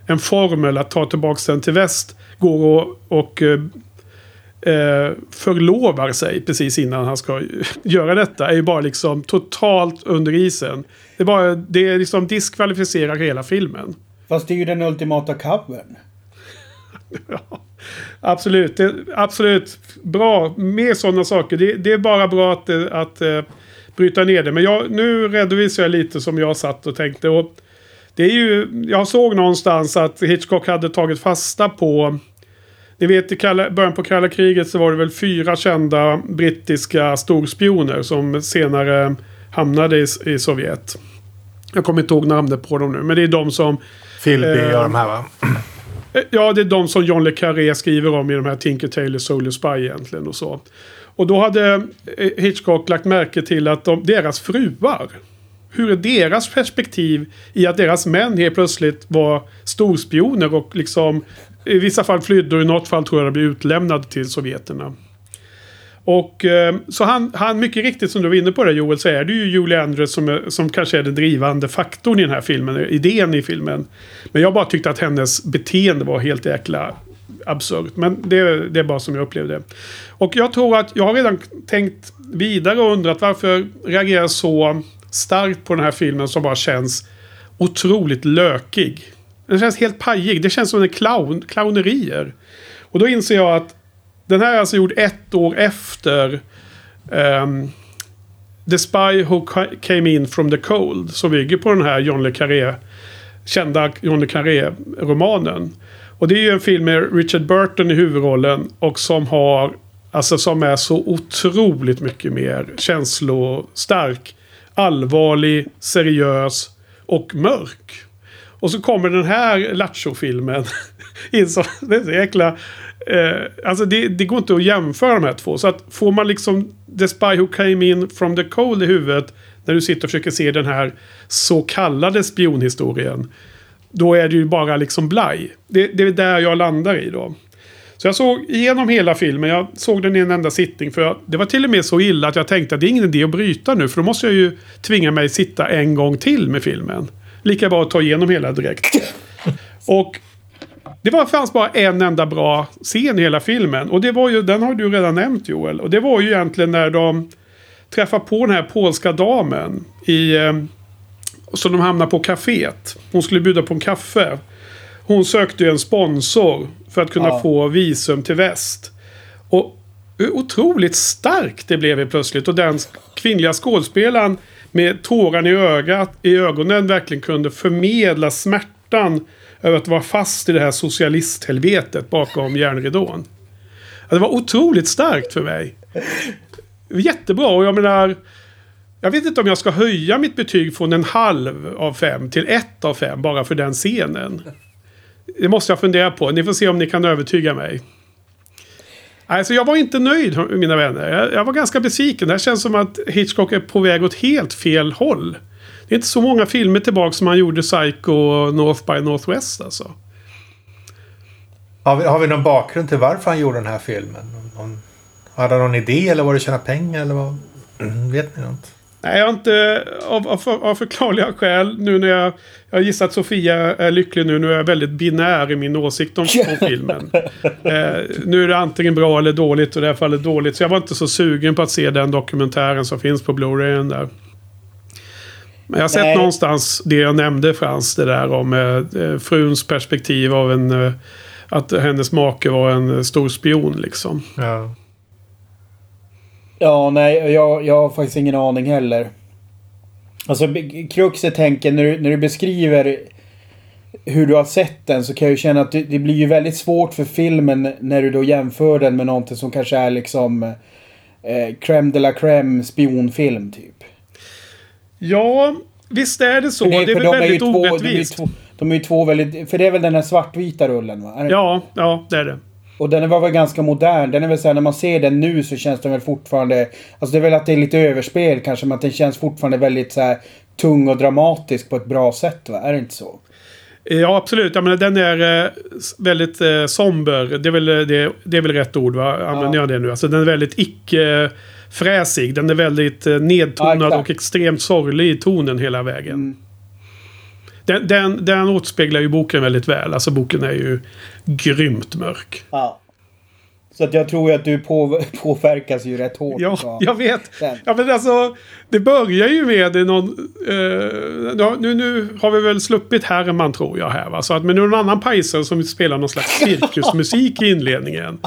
en formel att ta tillbaka den till väst. Går och, och eh, eh, förlovar sig precis innan han ska [laughs] göra detta. Är ju bara liksom totalt under isen. Det är, bara, det liksom diskvalificerar hela filmen. Fast det är ju den ultimata covern. [laughs] ja, absolut. Det, absolut. Bra. Mer sådana saker. Det, det, är bara bra att, att, uh, bryta ner det. Men jag, nu redovisar jag lite som jag satt och tänkte. Och det är ju, jag såg någonstans att Hitchcock hade tagit fasta på ni vet i kalla, början på kalla kriget så var det väl fyra kända brittiska storspioner som senare hamnade i, i Sovjet. Jag kommer inte ihåg namnet på dem nu, men det är de som... Philby eh, och de här va? Eh, ja, det är de som John Le Carré skriver om i de här Tinker Tailor Soldier Spy egentligen och så. Och då hade eh, Hitchcock lagt märke till att de, deras fruar hur är deras perspektiv i att deras män helt plötsligt var storspioner och liksom i vissa fall flydde och i något fall tror jag de blev utlämnade till sovjeterna. Och eh, så han, han, mycket riktigt som du var inne på det Joel, så är det ju Julie Andrews som, är, som kanske är den drivande faktorn i den här filmen, idén i filmen. Men jag bara tyckte att hennes beteende var helt jäkla absurt. Men det, det är bara som jag upplevde det. Och jag tror att jag har redan tänkt vidare och undrat varför reagerar så starkt på den här filmen som bara känns otroligt lökig. Den känns helt pajig. Det känns som en clown, clownerier. Och då inser jag att den här är alltså gjord ett år efter um, The Spy Who Came In From The Cold. Som bygger på den här John Le Carré, kända John Le Carré-romanen. Och det är ju en film med Richard Burton i huvudrollen. Och som har, alltså som är så otroligt mycket mer känslostark allvarlig, seriös och mörk. Och så kommer den här Lattjo-filmen [laughs] in som... Det är så jäkla... Eh, alltså det, det, går inte att jämföra de här två. Så att får man liksom The Spy Who Came In From The Cold i huvudet. När du sitter och försöker se den här så kallade spionhistorien. Då är det ju bara liksom blaj. Det, det är där jag landar i då. Så jag såg igenom hela filmen. Jag såg den i en enda sittning. För det var till och med så illa att jag tänkte att det är ingen idé att bryta nu. För då måste jag ju tvinga mig sitta en gång till med filmen. Lika bra att ta igenom hela direkt. [laughs] Och det var, fanns bara en enda bra scen i hela filmen. Och det var ju, den har du redan nämnt Joel. Och det var ju egentligen när de träffar på den här polska damen. I, eh, som de hamnar på kaféet. Hon skulle bjuda på en kaffe. Hon sökte ju en sponsor för att kunna ja. få visum till väst. Och hur otroligt starkt det blev plötsligt. Och den kvinnliga skådespelaren med tårar i, ögat, i ögonen verkligen kunde förmedla smärtan över att vara fast i det här socialisthelvetet bakom järnridån. Det var otroligt starkt för mig. Jättebra och jag menar... Jag vet inte om jag ska höja mitt betyg från en halv av fem till ett av fem bara för den scenen. Det måste jag fundera på. Ni får se om ni kan övertyga mig. Alltså jag var inte nöjd mina vänner. Jag, jag var ganska besviken. Det här känns som att Hitchcock är på väg åt helt fel håll. Det är inte så många filmer tillbaka som han gjorde Psycho och North by Northwest alltså. Har vi, har vi någon bakgrund till varför han gjorde den här filmen? Någon, hade han någon idé eller var det tjäna pengar eller vad? Vet ni något? Nej, jag har inte av, av, av förklarliga skäl nu när jag... Jag gissar att Sofia är lycklig nu. Nu är jag väldigt binär i min åsikt om, om [laughs] filmen. Eh, nu är det antingen bra eller dåligt och i det här fallet dåligt. Så jag var inte så sugen på att se den dokumentären som finns på Blu-rayen där. Men jag har sett Nej. någonstans det jag nämnde Frans. Det där om eh, eh fruns perspektiv av en eh, att hennes make var en stor spion liksom. Ja. Ja, nej, jag, jag har faktiskt ingen aning heller. Alltså, kruxet tänker när du, när du beskriver hur du har sett den så kan jag ju känna att det, det blir ju väldigt svårt för filmen när du då jämför den med någonting som kanske är liksom eh, crème de la crème spionfilm typ. Ja, visst är det så. För Det, är väl de väldigt två- de är ju orättvist. två- De är ju två väldigt... För det är väl den här svartvita rullen va? Det- Ja, ja, det är det. Och den var väl ganska modern. Den är väl såhär, när man ser den nu så känns den väl fortfarande... Alltså det är väl att det är lite överspel kanske, men att den känns fortfarande väldigt så tung och dramatisk på ett bra sätt va? Är det inte så? Ja, absolut. Jag menar, den är eh, väldigt eh, somber. Det är, väl, eh, det, det är väl rätt ord, va? Använder Ja. jag det nu? Alltså, den är väldigt icke-fräsig. Den är väldigt eh, nedtonad Ja, och extremt sorglig i tonen hela vägen. Mm. Den, den, den återspeglar ju boken väldigt väl. Alltså boken är ju grymt mörk. Ja. Så att jag tror att du på, [laughs] påverkas ju rätt hårt. Ja, jag vet. den. Ja, men alltså, det börjar ju med någon... Eh, nu, nu har vi väl sluppit Herman tror jag här va. Så att, men nu är det någon annan pajsare som spelar någon slags cirkusmusik i inledningen.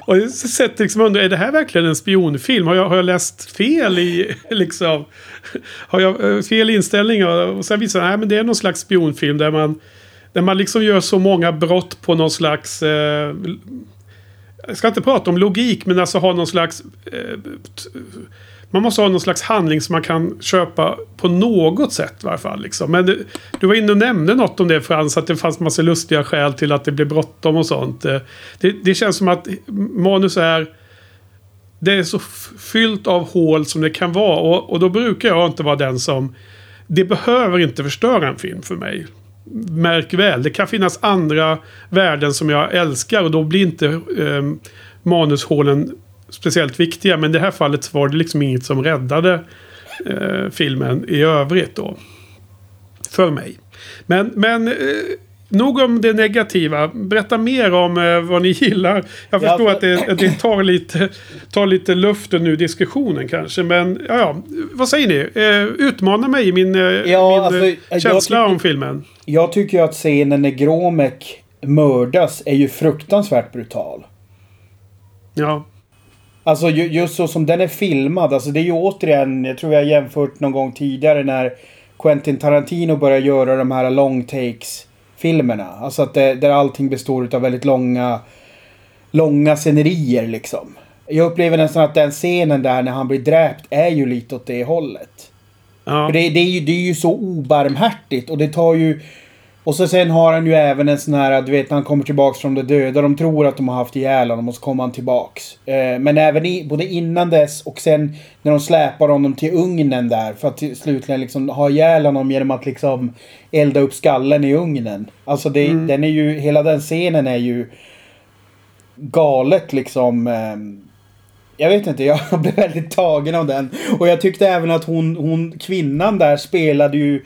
Och jag sätter liksom undrar, är det här verkligen en spionfilm? Har jag, har jag läst fel i [laughs] liksom... Har jag eh, fel inställning? Och sen visar det, nej men det är någon slags spionfilm där man... Där man liksom gör så många brott på någon slags... Eh, jag ska inte prata om logik, men alltså ha någon slags... Eh, man måste ha någon slags handling som man kan köpa på något sätt i varje fall. Liksom. Men du, du var inne och nämnde något om det Frans, att det fanns massa lustiga skäl till att det blev bråttom och sånt. Eh, det, det känns som att manus är... Det är så fyllt av hål som det kan vara. Och, och då brukar jag inte vara den som... Det behöver inte förstöra en film för mig. Märk väl, det kan finnas andra värden som jag älskar och då blir inte eh, manushålen speciellt viktiga. Men i det här fallet var det liksom inget som räddade eh, filmen i övrigt då. För mig. Men, men eh, nog om det negativa. Berätta mer om eh, vad ni gillar. Jag Ja, förstår för- att det, att det tar, lite, tar lite luften ur diskussionen kanske. Men ja, ja, vad säger ni? Eh, utmana mig i min, eh, Ja, min alltså, eh, känsla om filmen. Jag tycker ju att scenen när Gromek mördas är ju fruktansvärt brutal. Ja. Alltså ju, just så som den är filmad. Alltså det är ju återigen, jag tror jag jämfört någon gång tidigare när Quentin Tarantino började göra de här long takes filmerna. Alltså att det, där allting består av väldigt långa, långa scenerier liksom. Jag upplever nästan att den scenen där när han blir dräpt är ju lite åt det hållet. ja. För det, det, är ju, det är ju så obarmhärtigt och det tar ju... Och så sen har han ju även en sån här, du vet han kommer tillbaks från de döda. De tror att de har haft ihjäl honom och så kommer han tillbaks. Eh, men även i, både innan dess och sen när de släpar honom till ugnen där. För att slutligen liksom ha ihjäl honom genom att liksom elda upp skallen i ugnen. Alltså det, den är ju, hela den scenen är ju galet liksom. ehm, jag vet inte, [laughs] jag blev väldigt tagen av den. Och jag tyckte även att hon, hon kvinnan där spelade ju...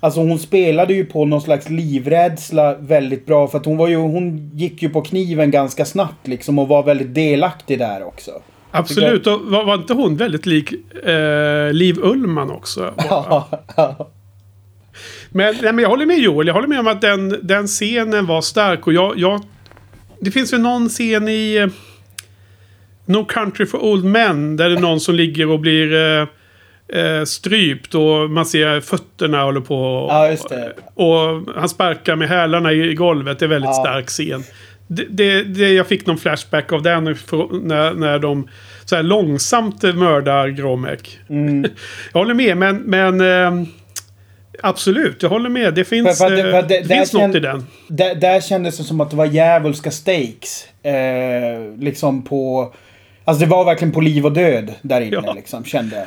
Alltså hon spelade ju på någon slags livrädsla väldigt bra. För att hon var ju, hon gick ju på kniven ganska snabbt liksom och var väldigt delaktig där också. Absolut, och var, var inte hon väldigt lik eh, Liv Ullman också? [laughs] Men, nej, men jag håller med Joel, jag håller med om att den, den scenen var stark. Och jag, jag, det finns ju någon scen i eh, No Country for Old Men. Där det är någon som ligger och blir eh, eh, strypt och man ser fötterna håller på. Ja, just det. Och han sparkar med hälarna i, golvet. Det är väldigt Ja. stark scen. Det, det, det, jag fick någon flashback av den för- när, när de så här långsamt mördar Gromek. Mm. [laughs] Jag håller med, men, men eh, absolut, jag håller med. Det finns, För- för att det- eh, för det- finns något i den. Där, där kändes det som att det var djävulska stakes. Eh, liksom på... Alltså det var verkligen på liv och död där inne Ja. liksom, kände. Och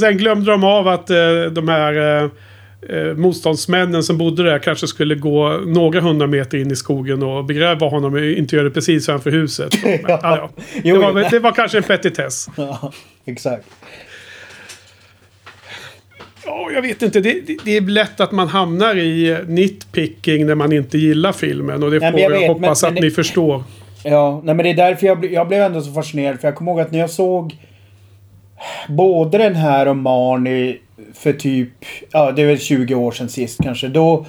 Sen glömde de av att eh, de här eh, eh, motståndsmännen som bodde där kanske skulle gå några hundra meter in i skogen och begräva honom och inte göra det precis framför huset. Men, [laughs] ja. Ja, Det, var, det var kanske en petitess. Ja, exakt. Ja, jag vet inte. Det, det, det är lätt att man hamnar i nitpicking när man inte gillar filmen. Och det Nej, får jag jag, vet, hoppas men- att men ni förstår. Ja, nej men det är därför jag, jag blev ändå så fascinerad. För jag kommer ihåg att när jag såg både den här och Marnie för typ, ja det är väl 20 år sedan sist kanske. Då,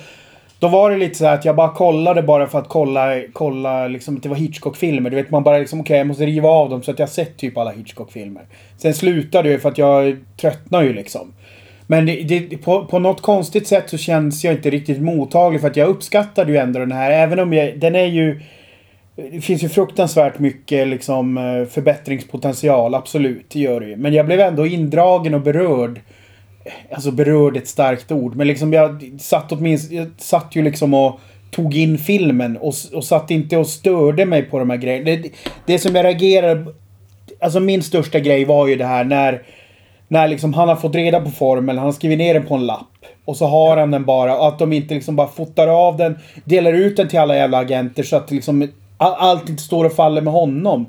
Då var det lite så här att jag bara kollade bara för att kolla, kolla liksom att det var Hitchcock-filmer. Du vet man bara liksom, okej okay, jag måste riva av dem så att jag sett typ alla Hitchcock-filmer. Sen slutade det för att jag tröttnar ju liksom. Men det, det, på, på något konstigt sätt så känns jag inte riktigt mottaglig för att jag uppskattade ju ändå den här. Även om jag, den är ju... Det finns ju fruktansvärt mycket liksom eh, förbättringspotential, absolut. Det gör det ju. Men jag blev ändå indragen och berörd. Alltså berörd är ett starkt ord. Men liksom jag satt åtminstone... Jag satt ju liksom och tog in filmen och, och satt inte och störde mig på de här grejerna. Det, det som jag reagerade... Alltså min största grej var ju det här när när liksom han har fått reda på formeln, han har skrivit ner den på en lapp. Och så har han den bara. Och att de inte liksom bara fotar av den, delar ut den till alla jävla agenter så att liksom allt inte står och faller med honom.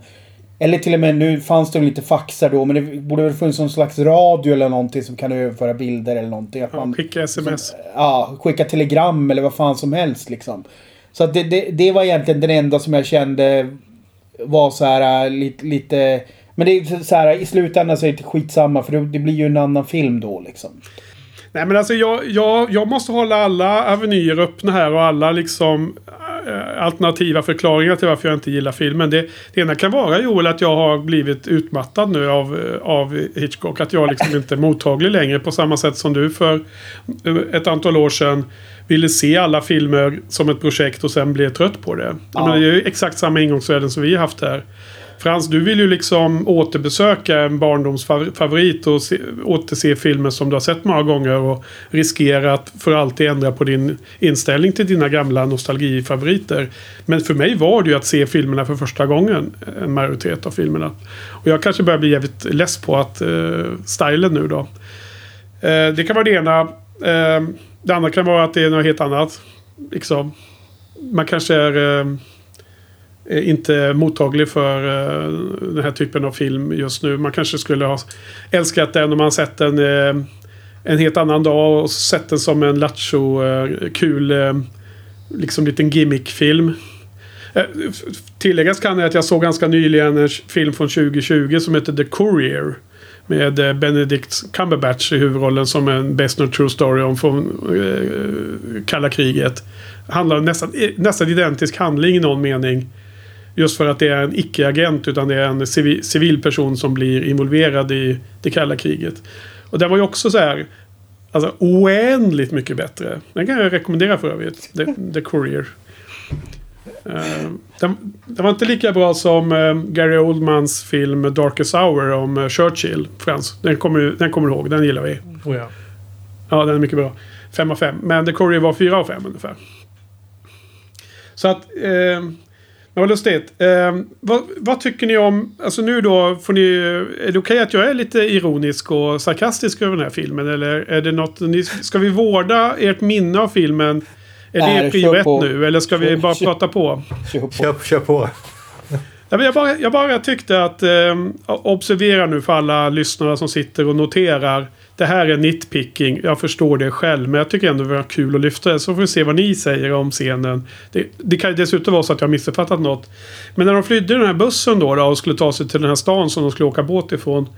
Eller till och med, nu fanns det väl lite faxar då, men det borde väl funnits någon slags radio eller någonting som kan överföra bilder eller någonting. Att man, skicka sms. Som, ja, skicka telegram eller vad fan som helst liksom. Så att det, det, det var egentligen den enda som jag kände var så här äh, lite, lite men det är så här, i slutändan så är det skitsamma för det, blir ju en annan film då liksom. Nej men alltså jag, jag, jag måste hålla alla avenyer öppna här och alla liksom alternativa förklaringar till varför jag inte gillar filmen. Det, det ena kan vara Joel att jag har blivit utmattad nu av, av Hitchcock. Att jag liksom inte är mottaglig längre på samma sätt som du för eh, ett antal år sedan ville se alla filmer som ett projekt och sen blev trött på det. Ja. Men det är ju exakt samma ingångsvärden som vi har haft här. Frans, du vill ju liksom återbesöka en barndomsfavorit och se, återse filmer som du har sett många gånger och riskera att för alltid ändra på din inställning till dina gamla nostalgifavoriter. Men för mig var det ju att se filmerna för första gången, en majoritet av filmerna. Och jag kanske börjar bli jävligt less på att uh, stylen nu då. Uh, det kan vara det ena. Uh, det andra kan vara att det är något helt annat. Liksom. Man kanske är... Uh, Eh, inte mottaglig för eh, den här typen av film just nu. Man kanske skulle ha älskat den om man sett den eh, en helt annan dag och sett den som en lattjo kul liksom liten gimmickfilm. Tilläggas kan jag att jag såg ganska nyligen en film från 2020 som heter The Courier. Med Benedict Cumberbatch i huvudrollen som en Best Not True Story om från kalla kriget. Handlar om nästan, nästan identisk handling i någon mening. Just för att det är en icke-agent utan det är en civil, civil person som blir involverad i det kalla kriget. Och det var ju också så här Alltså oändligt mycket bättre. Den kan jag rekommendera för övrigt. The, The Courier. Uh, den, den, var inte lika bra som uh, Gary Oldmans film Darkest Hour om uh, Churchill. Frans. Den kommer, den kommer du ihåg. Den gillar vi. Oh ja. ja, den är mycket bra. 5 av 5. Men The Courier var 4 av 5 ungefär. Så att... Ja, lustigt. Eh, vad, vad, tycker ni om... Alltså nu då får ni... Är det okej okay att jag är lite ironisk och sarkastisk över den här filmen? Eller är det något... Ni, ska vi vårda ert minne av filmen? Är Nej, det prio ett nu? Eller ska vi bara kör, prata på? Kör på. Kör, kör på. Jag bara, jag bara tyckte att... Eh, observera nu för alla lyssnare som sitter och noterar det här är nitpicking. Jag förstår det själv. Men jag tycker ändå det var kul att lyfta det. Så får vi se vad ni säger om scenen. Det, det kan ju dessutom vara så att jag har missuppfattat något. Men när de flydde den här bussen då, då och skulle ta sig till den här stan som de skulle åka båt ifrån.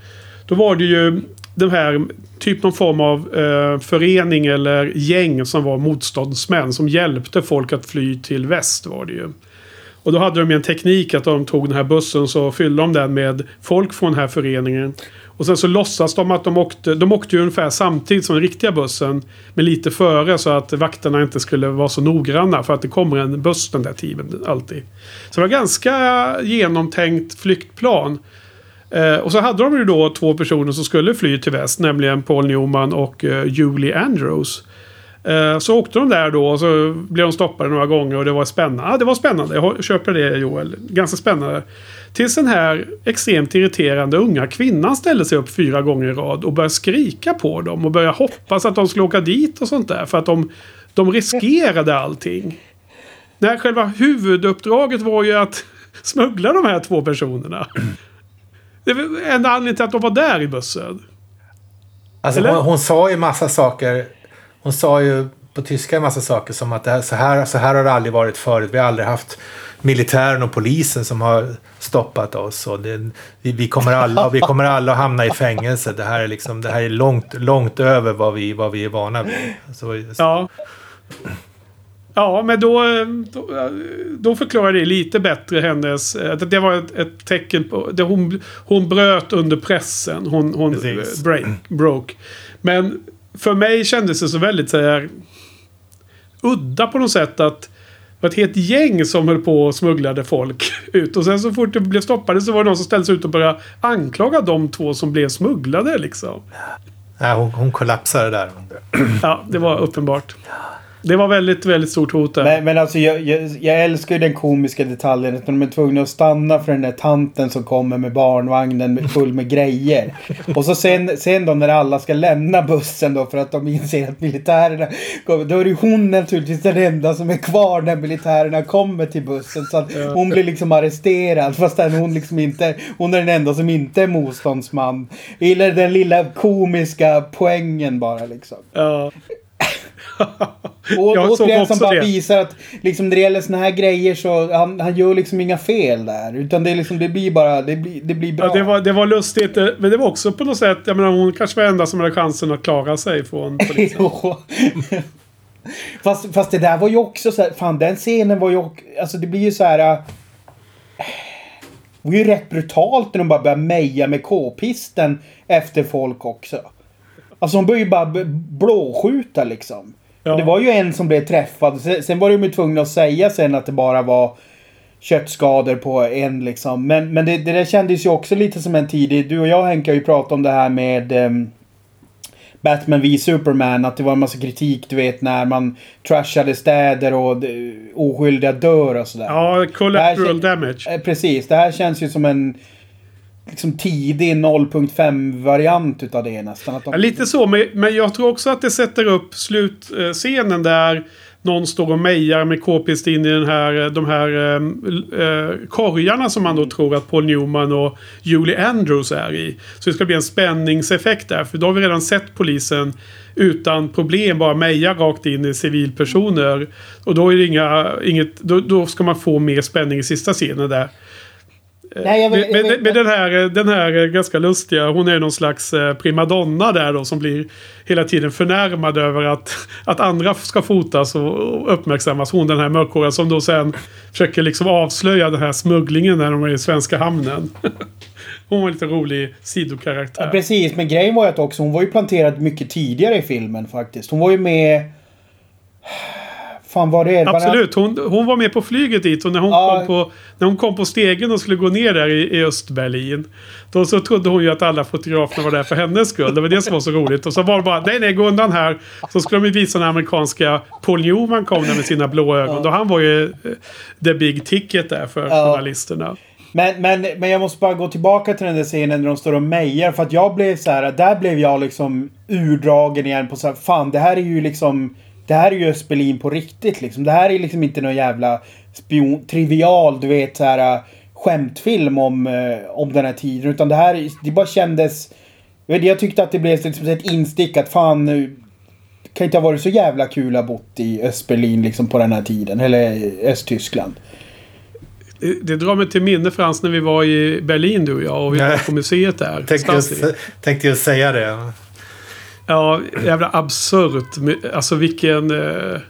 Då var det ju den här, typ någon form av eh, förening eller gäng som var motståndsmän. Som hjälpte folk att fly till väst var det ju. Och då hade de en teknik att de tog den här bussen så fyllde de den med folk från den här föreningen. Och sen så låtsas de att de åkte. De åkte ju ungefär samtidigt som den riktiga bussen. Men lite före så att vakterna inte skulle vara så noggranna. För att det kommer en buss den där tiden alltid. Så det var ganska genomtänkt flyktplan. Eh, och så hade de ju då två personer som skulle fly till väst. Nämligen Paul Newman och eh, Julie Andrews. Eh, så åkte de där då och så blev de stoppade några gånger och det var spännande. Ja, det var spännande. Jag köper det Joel. Ganska spännande. Tills den här extremt irriterande unga kvinnan ställde sig upp fyra gånger i rad och började skrika på dem och började hoppas att de skulle åka dit och sånt där. För att de, de riskerade allting. När själva huvuduppdraget var ju att [laughs] smuggla de här två personerna. Det var enda anledningen till att de var där i bussen. Alltså hon, hon, sa ju massa saker. Hon sa ju på tyska en massa saker som att det här, så, här, så här har det aldrig varit förut. Vi har aldrig haft militären och polisen som har stoppat oss. Och det, vi, vi, kommer alla, vi kommer alla att hamna i fängelse. Det här är, liksom, det här är långt, långt över vad vi, vad vi är vana vid. Så, ja. Ja, men då, då, då förklarar det lite bättre hennes... Att det var ett, ett tecken på... Det hon, hon bröt under pressen. Hon, hon break, broke. Men för mig kändes det så väldigt så här... Udda på något sätt att... Det var ett helt gäng som höll på och smugglade folk [laughs] ut. Och sen så fort det blev stoppade så var det någon som ställde sig ut och började anklaga de två som blev smugglade liksom. Nej, hon, hon kollapsade där. Ja, det var uppenbart. Det var väldigt, väldigt stort hot där. Men, men alltså jag, jag, jag älskar ju den komiska detaljen att de är tvungna att stanna för den där tanten som kommer med barnvagnen med- full med grejer. Och så sen, sen då när alla ska lämna bussen då för att de inser att militärerna kommer. Då är ju hon naturligtvis den enda som är kvar när militärerna kommer till bussen. Så att hon blir liksom arresterad fast hon liksom inte, hon är den enda som inte är motståndsman. Gillar den lilla komiska poängen bara liksom. Ja. Och [laughs] Jag såg återigen som bara det. visar att liksom när det gäller såna här grejer så han, han gör liksom inga fel där. Utan det, är liksom, det blir bara, det blir, det blir bra. Ja, det, var, det var lustigt. eh, Men det var också på något sätt, jag menar hon kanske var enda som hade chansen att klara sig från polisen. [laughs] Fast, fast det där var ju också så här, fan den scenen var ju också, alltså det blir ju så här. äh, Det var ju rätt brutalt när de bara börjar meja med k-pisten efter folk också. Alltså de börjar ju bara blåskjuta liksom. Ja. Det var ju en som blev träffad. Sen, var de ju tvungna att säga sen att det bara var köttskador på en liksom. Men, men det, det där kändes ju också lite som en tidig... Du och jag Henke har ju pratat om det här med ehm, Batman v Superman. Att det var en massa kritik du vet när man trashade städer och oskyldiga dör och sådär. Ja, collateral här- damage. Eh, Precis, det här känns ju som en liksom tidig 0.5 variant utav det nästan. Att de, Ja, lite så, men, men jag tror också att det sätter upp slutscenen där någon står och mejar med k-pist in i den här, de här eh, eh, korgarna som man då tror att Paul Newman och Julie Andrews är i. Så det ska bli en spänningseffekt där, för då har vi redan sett polisen utan problem bara meja rakt in i civilpersoner. Och då är inga, inget, då, då ska man få mer spänning i sista scenen där. Nej, jag vet, jag Men, vet, men den, här, den här ganska lustiga, hon är någon slags eh, primadonna där då som blir hela tiden förnärmad över att, att andra ska fotas och och uppmärksammas. Hon den här mörkhåriga som då sen försöker liksom avslöja den här smugglingen när de är i svenska hamnen. [laughs] Hon var en lite rolig sidokaraktär. Ja, precis, men grejen var ju att också hon var ju planterad mycket tidigare i filmen faktiskt. Hon var ju med... Fan var det? Absolut, hon, hon var med på flyget dit och när hon, Ja. kom, på, när hon kom på stegen och skulle gå ner där i, i Östberlin. Då så trodde hon ju att alla fotograferna var där för hennes skull. Det var det som var så roligt. Och så var det bara, nej nej gå undan här. Så skulle de ju visa den amerikanska Paul Newman kom där med sina blå ögon. Då han var ju eh, the big ticket där för journalisterna. Men, men, men jag måste bara gå tillbaka till den där scenen när de står och mejar. För att jag blev så här, där blev jag liksom urdragen igen på så här, fan det här är ju liksom... Det här är ju Östberlin på riktigt liksom. Det här är liksom inte någon jävla spion, trivial, du vet så här skämtfilm om, eh, om den här tiden. Utan det här, det bara kändes... Jag vet, Jag tyckte att det blev liksom ett instick att fan... Det kan inte ha varit så jävla kul att ha bott i Östberlin liksom på den här tiden. Eller Östtyskland. Det, det drar mig till minne Frans när vi var i Berlin du och jag. Och vi var på museet där. Tänkte just, tänkte just säga det. Ja, jävla absurt. Alltså vilken... Eh,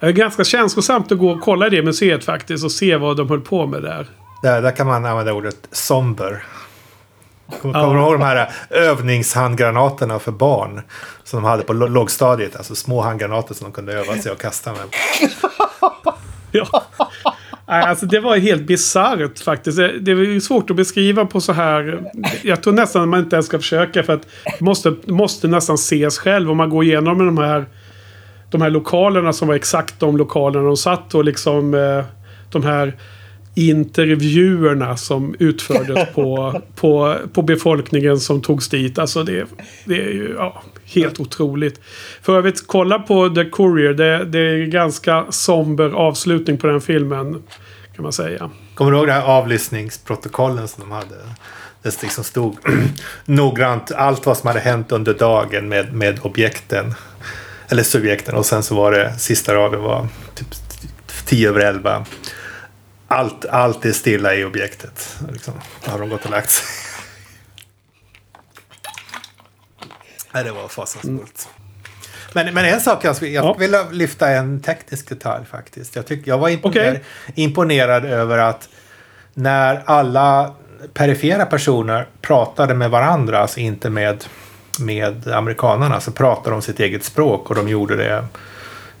det är ganska känslosamt att gå och kolla i det museet faktiskt och se vad de höll på med där. Där, där kan man använda ordet somber. Kommer Ja. du ihåg de här övningshandgranaterna för barn? Som de hade på lågstadiet. Alltså små handgranater som de kunde öva sig och kasta med. [laughs] Ja. Alltså det var helt bisarrt faktiskt. Det är svårt att beskriva på så här. Jag tror nästan att man inte ens ska försöka för att det måste, måste nästan ses själv om man går igenom de här, de här lokalerna som var exakt de lokalerna de satt och liksom eh, de här intervjuerna som utfördes på, [laughs] på, på befolkningen som togs dit. Alltså det, det är ju ja, helt otroligt. För övrigt, kolla på The Courier. Det, det är ganska somber avslutning på den filmen. Kan man säga. Kommer du ihåg de här avlyssningsprotokollen som de hade? Det liksom stod [clears throat] noggrant allt vad som hade hänt under dagen med, med objekten. Eller subjekten. Och sen så var det sista raden var typ 10 över 11. Allt, allt är stilla i objektet. Liksom, då har de gått och lagt sig. Nej, det var fasansfullt. Men, men en sak jag skulle, jag Ja. vilja lyfta en teknisk detalj faktiskt. Jag, tyck, jag var imponerad, Okej. imponerad över att när alla perifera personer pratade med varandra, alltså inte med, med amerikanerna, så pratade de sitt eget språk och de gjorde det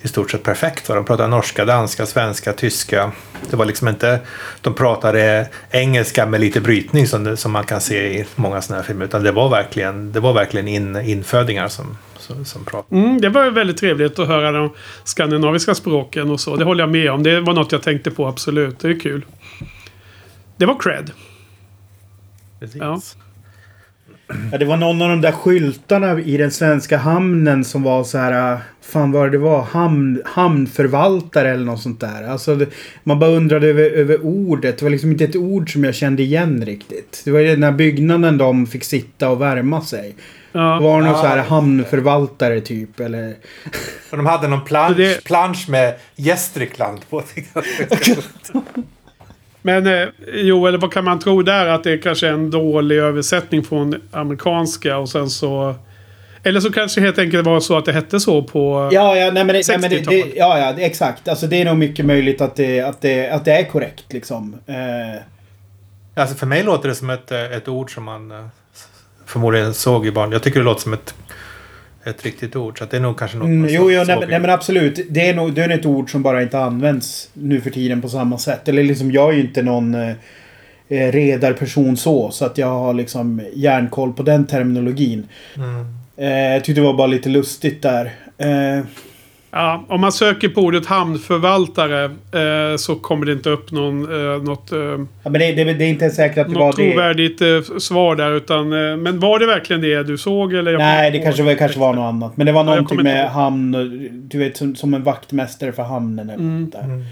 i stort sett perfekt. Va? De pratade norska, danska, svenska, tyska. Det var liksom inte... De pratade engelska med lite brytning som, det, som man kan se i många sådana här filmer. Utan det var verkligen, det var verkligen in, infödingar som, som, som pratade. Mm, det var väldigt trevligt att höra de skandinaviska språken och så. Det håller jag med om. Det var något jag tänkte på absolut. Det är kul. Det var cred. Precis. Ja. Ja, det var någon av de där skyltarna i den svenska hamnen som var så här... äh, Fan vad det var. Hamn, hamnförvaltare eller något sånt där. Alltså, det, man bara undrade över, över ordet. Det var liksom inte ett ord som jag kände igen riktigt. Det var ju den här byggnaden de fick sitta och värma sig. Ja. Det var någon Ja. så här hamnförvaltare typ. Eller... Och de hade någon plansch, Det- plansch med Gästrikland på. [laughs] [laughs] Men eh, Joel, vad kan man tro där? Att det är kanske är en dålig översättning från amerikanska och sen så... Eller så kanske helt enkelt var så att det hette så på... Ja, ja, nej men, det, nej, men det, 60-tal. det, ja, ja, exakt. Alltså det är nog mycket möjligt att det, att det, att det är korrekt liksom. Eh, Alltså för mig låter det som ett, eh, ett ord som man eh, förmodligen såg i barn. Jag tycker det låter som ett, ett riktigt ord. Så att det är nog kanske något Mm, jo, jo nej, nej men absolut. Det är nog det är ett ord som bara inte används nu för tiden på samma sätt. Eller liksom jag är ju inte någon eh, eh, redarperson så. Så att jag har liksom järnkoll på den terminologin. Mm. Eh, jag tyckte det var bara lite lustigt där. Eh, Ja, om man söker på ordet hamnförvaltare eh, så kommer det inte upp någon, eh, något, eh, ja, men det, det, det är inte säkert att det var det. trovärdigt eh, svar där. Utan, eh, men var det verkligen det du såg? Eller jag Nej, det kanske, var- kanske var något annat. Men det var Ja, någonting inte med hamn. Du vet, som, som en vaktmästare för hamnen eller Mm. där.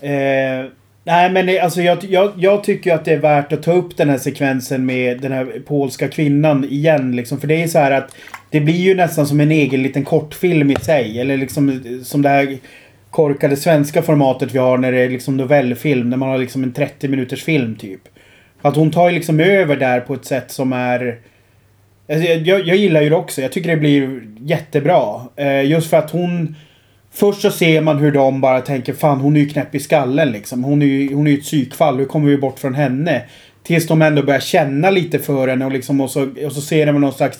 Mm. Nej men det, alltså jag, jag, jag tycker att det är värt att ta upp den här sekvensen med den här polska kvinnan igen. Liksom, för det är så här att det blir ju nästan som en egen liten kortfilm i sig. Eller liksom som det här korkade svenska formatet vi har när det är liksom novellfilm. När man har liksom en 30 minuters film typ. Att hon tar ju liksom över där på ett sätt som är... Alltså, jag, jag, jag gillar ju det också. Jag tycker det blir jättebra. Eh, just för att hon... Först så ser man hur de bara tänker fan hon är ju knäpp i skallen liksom. Hon är ju, hon är ju ett psykfall. Hur kommer vi bort från henne? Tills de ändå börjar känna lite för henne och liksom och så, och så ser de någon slags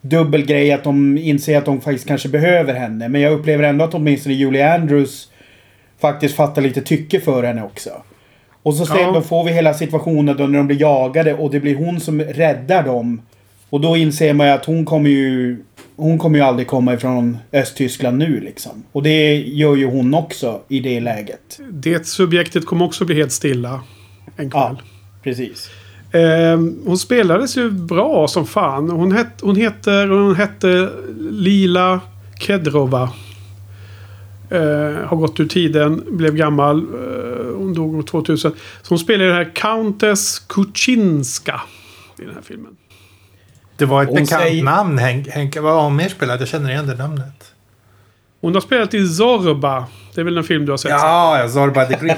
dubbel grej att de inser att de faktiskt kanske behöver henne. Men jag upplever ändå att åtminstone Julie Andrews faktiskt fattar lite tycke för henne också. Och så sen, Ja. då får vi hela situationen då när de blir jagade och det blir hon som räddar dem. Och då inser man ju att hon kommer ju... Hon kommer ju aldrig komma ifrån Östtyskland nu liksom. Och det gör ju hon också i det läget. Det subjektet kommer också bli helt stilla en kväll. Ja, precis. Eh, hon spelades ju bra som fan. Hon, het, hon, heter, hon hette Lila Kedrova. Eh, har gått ur tiden, blev gammal. Eh, hon dog år 2000. Så hon spelade den här Countess Kuczynska i den här filmen. Det var ett Hon bekant säger- namn Henk- Henke. Vad har hon mer spelat? Jag känner igen det namnet. Hon har spelat i Zorba. Det är väl en film du har sett? Ja, ja Zorba the Greek.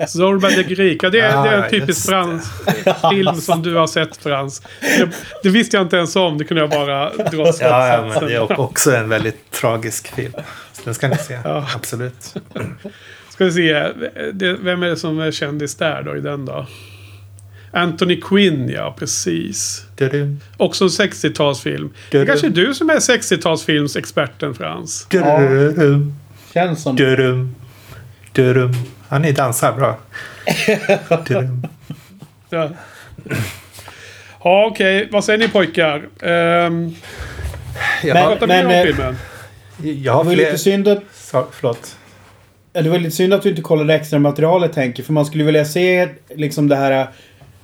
[laughs] Zorba the Greek. Ja, det, är, Ja, det är en typisk fransk [laughs] film som du har sett Frans. Det, det visste jag inte ens om. Det kunde jag bara dra ja, ja, men det är också en väldigt tragisk film. Så den ska ni se. Ja. Absolut. Ska vi se. Det, vem är det som är kändis där då i den då? Anthony Quinn, ja precis. Du-du, Också en 60-talsfilm. Det kanske är du som är 60-talsfilmsexperten Frans. du-du-du, Känns som... du-du, du-du. Ja, ni dansar bra. Ja, ja okej. Vad säger ni pojkar? Um, Jag Men- pratar mer om eh, filmen. jag har Det var fler... lite synd att... Så, förlåt. Ja, Det var lite synd att du inte kollade extra materialet tänker. För man skulle vilja se liksom det här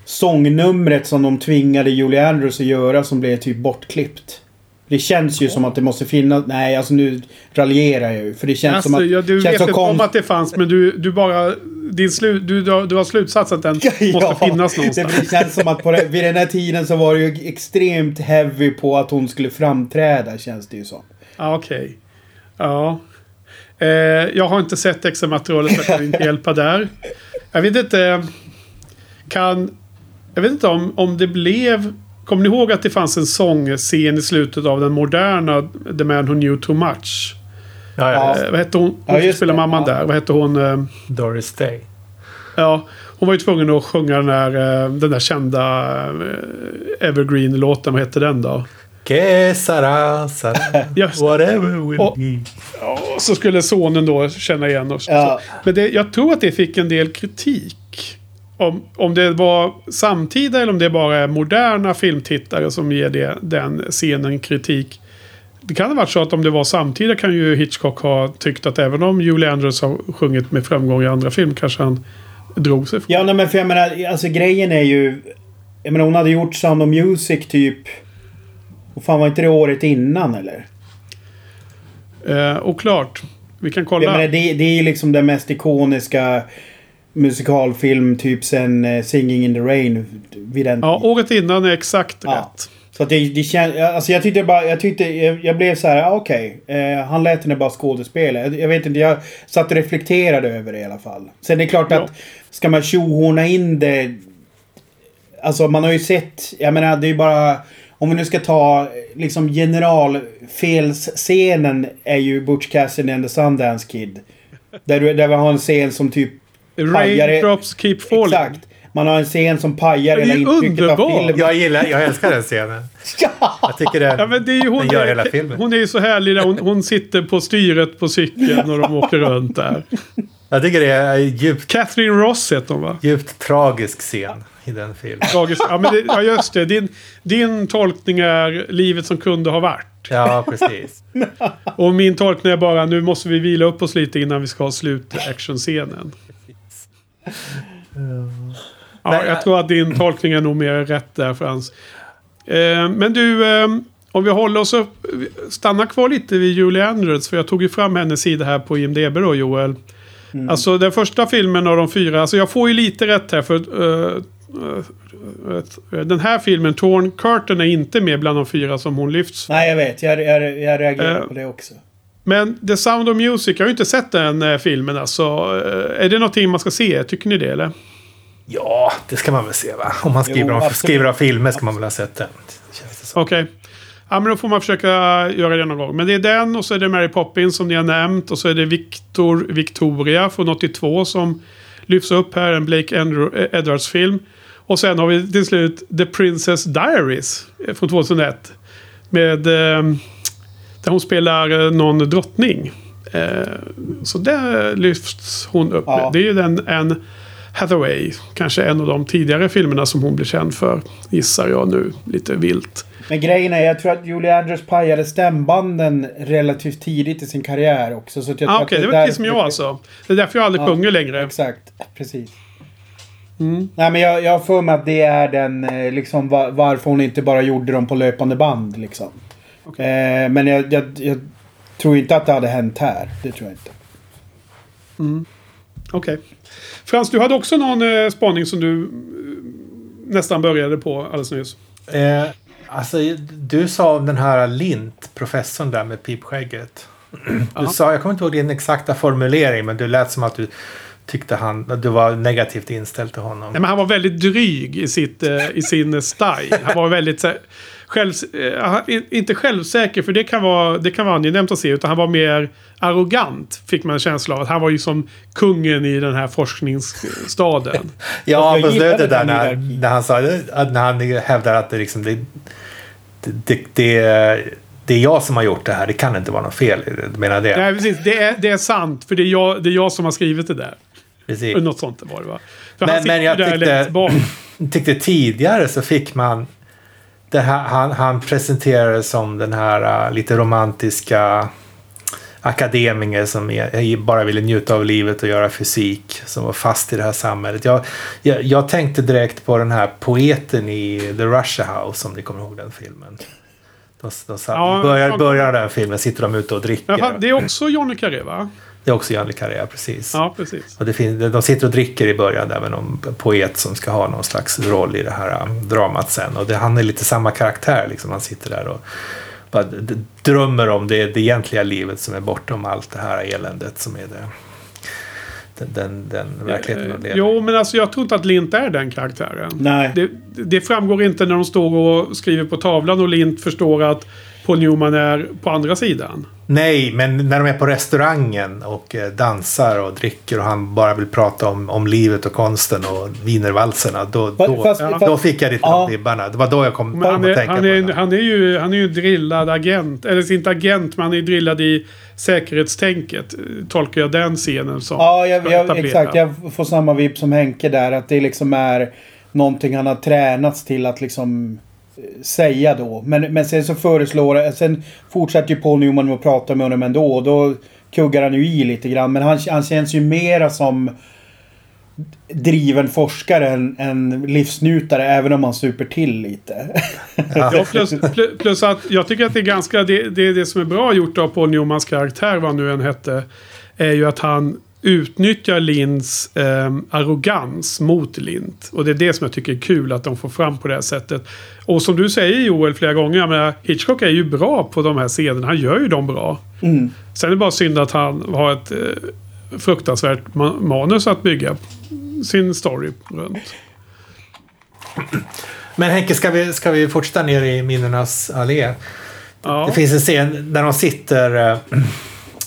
sångnumret som de tvingade Julie Andrews att göra som blev typ bortklippt. Det känns ju som att det måste finnas... Nej, alltså nu raljerar jag ju. För det känns Alltså, som att... ja, du känns vet inte om att det fanns, men du, du bara... Din slu, du, du, har- slutsats att den [laughs] måste finnas någonstans. det känns som att på vid den här tiden så var det ju extremt heavy på att hon skulle framträda känns det ju som. Ja, okej. Ja. Eh, jag har inte sett extra materialet så jag kan inte [laughs] hjälpa där. Jag vet inte... Kan... Jag vet inte om, om det blev Kommer ni ihåg att det fanns en sångscen i slutet av den moderna The Man Who Knew Too Much? Ja, ja. Eh, vad hette hon? Ja, Hon spelar det. mamman Ja. där. Vad hette hon? Eh, Doris Day. ja, hon var ju tvungen att sjunga den där, eh, den där kända eh, Evergreen-låten. Vad hette den då? Que sara, sara, [laughs] whatever will Och- be. Ja, så skulle sonen då känna igen oss. Ja. Men det, jag tror att det fick en del kritik. Om, om det var samtida eller om det bara är moderna filmtittare som ger det, den scenen kritik. Det kan ha varit så att om det var samtida kan ju Hitchcock ha tyckt att även om Julie Andrews har sjungit med framgång i andra film kanske han drog sig från. Ja, nej, men för jag menar, alltså grejen är ju... Jag menar, hon hade gjort Sound of Music typ... Och fan var inte det året innan eller? Eh, och klart. Vi kan Jag kolla. menar, det, det är ju liksom den mest ikoniska musikalfilm typ sen eh, Singing in the Rain. Vid den Ja, året innan är exakt Ja. rätt. Så att det, det känns... Alltså jag tyckte bara... Jag tyckte... Jag, jag blev så här, ah, okej. Eh, han lät henne bara skådespela. Jag, jag vet inte, jag satt och reflekterade över det i alla fall. Sen det är klart Ja. att... Ska man tjohorna in det... Alltså man har ju sett... Jag menar det är ju bara... Om vi nu ska ta liksom generalfelsscenen är ju Butch Cassidy and the Sundance Kid. Där, du, där vi har en scen som typ... Raindrops keep falling. Exakt. Man har en scen som pajar är hela intrycket av filmen. Jag gillar, jag älskar den scenen. [laughs] Jag tycker det, Ja, men det är ju hon, den gör hela filmen. hon är ju så härlig. Där. Hon, hon sitter på styret på cykeln och de åker runt där. [laughs] Jag tycker det är djupt, Catherine Ross heter hon va? djupt tragisk scen i den filmen. Tragiskt. Ja, men det, ja just det. Din, din tolkning är livet som kunde ha varit. Ja, precis. [laughs] Och min tolkning är bara nu måste vi vila upp oss lite innan vi ska ha slut actionscenen. Ja, jag tror att din tolkning är nog mer rätt där Frans. Eh, men du, eh, om vi håller oss upp, stanna kvar lite vid Julie Andrews. För jag tog ju fram hennes sida här på IMDB då Joel. Alltså den första filmen av de fyra, alltså jag får ju lite rätt här för eh, den här filmen, Torn Curtain, är inte med bland de fyra som hon lyfts Nej, jag vet. Jag, jag, jag reagerar Eh, på det också. Men The Sound of Music, jag har ju inte sett den eh, filmen alltså. Eh, är det någonting man ska se? Tycker ni det eller? Ja, det ska man väl se va? Om man skriver, Jo, om, skriver av filmer ska man väl ha sett den. Okej. Ja, men då får man försöka göra det någon gång. Men det är den och så är det Mary Poppins som ni har nämnt. Och så är det Victor Victoria från 82 som lyfts upp här. En Blake eh, Edwards-film. Och sen har vi till slut The Princess Diaries från 2001. Med... Eh, där hon spelar eh, någon drottning. Eh, så där lyfts hon upp. Ja. Det är ju den en Hathaway. Kanske en av de tidigare filmerna som hon blev känd för. Gissar jag nu lite vilt. Men grejen är, jag tror att Julie Andrews pajade stämbanden relativt tidigt i sin karriär också. Så att jag Ah, Okej, att det var där- precis som jag alltså. Det är därför jag aldrig Ja, sjunger längre. Exakt, precis. Mm. Nej men jag, har för mig att det är den eh, liksom va- varför hon inte bara gjorde dem på löpande band liksom. Okej. Eh, men jag, jag, jag tror inte att det hade hänt här. Det tror jag inte. Okej. Frans, du hade också någon eh, spaning som du eh, nästan började på alldeles nyss. Eh, alltså, du sa om den här Lint, professorn där med pipskägget. Du sa, jag kommer inte ihåg din exakta formulering, men du lät som att du tyckte han, att du var negativt inställd till honom. Nej, men han var väldigt dryg i, sitt, eh, i sin style. Han var väldigt så här, själv, eh, inte självsäker, för det kan, vara, det kan vara angenämt att se. Utan han var mer arrogant, fick man en känsla av. Att han var ju som kungen i den här forskningsstaden. [laughs] Ja, på slutet där när, när han sa att när han hävdar att det liksom det, det, det, det är jag som har gjort det här. Det kan inte vara något fel. Du menar det? Nej, precis. Det är, det är sant, för det är, jag, det är jag som har skrivit det där. Precis. Något sånt var det va? För Men- han men jag där tyckte- bak. [clears throat] tyckte tidigare så fick man det här, han, han presenterades som den här uh, lite romantiska akademiker som är, bara ville njuta av livet och göra fysik som var fast i det här samhället. Jag, jag, jag tänkte direkt på den här poeten i The Russia House om ni kommer ihåg den filmen. De, de satt, Ja, börjar, börjar den filmen sitter de ute och dricker. Fan, det är också Johnny Carré va? Det är också Jan Le Carré, precis. Ja, precis. Och det finns, de sitter och dricker i början där med någon poet som ska ha någon slags roll i det här um, dramat sen. Och det, han är lite samma karaktär liksom. Han sitter där och bara drömmer om det, det egentliga livet som är bortom allt det här eländet som är det, den, den, den verkligheten de lever Jo, men alltså jag tror inte att Lint är den karaktären. Nej. Det, det framgår inte när de står och skriver på tavlan och Lint förstår att Paul Newman är på andra sidan. Nej, men när de är på restaurangen och eh, dansar och dricker och han bara vill prata om, om livet och konsten och wienervalserna. Då, då, Fast- då fick jag lite Ja. de vibbarna. Det var då jag kom, kom han, att är, tänka han, på är, det. han, är ju, han är ju drillad agent. Eller inte agent, men han är drillad i säkerhetstänket. Tolkar jag den scenen som. Ja, jag, jag, exakt. Jag får samma vibb som Henke där. Att det liksom är någonting han har tränats till att liksom säga då. Men, men sen så föreslår... Sen fortsätter ju Paul Newman att prata med honom ändå. Och då kuggar han ju i lite grann. Men han, han känns ju mera som driven forskare än, än livsnjutare. Även om han super till lite. Ja, plus, plus att jag tycker att det är ganska... Det, det, det som är bra gjort av Paul Newmans karaktär, vad nu än hette, är ju att han utnyttjar Linds eh, arrogans mot Lind. Och det är det som jag tycker är kul att de får fram på det här sättet. Och som du säger Joel flera gånger, jag menar, Hitchcock är ju bra på de här scenerna. Han gör ju dem bra. Mm. Sen är det bara synd att han har ett eh, fruktansvärt ma- manus att bygga sin story runt. Men Henke, ska vi, ska vi fortsätta ner i minnenas allé? Ja. Det finns en scen där de sitter eh,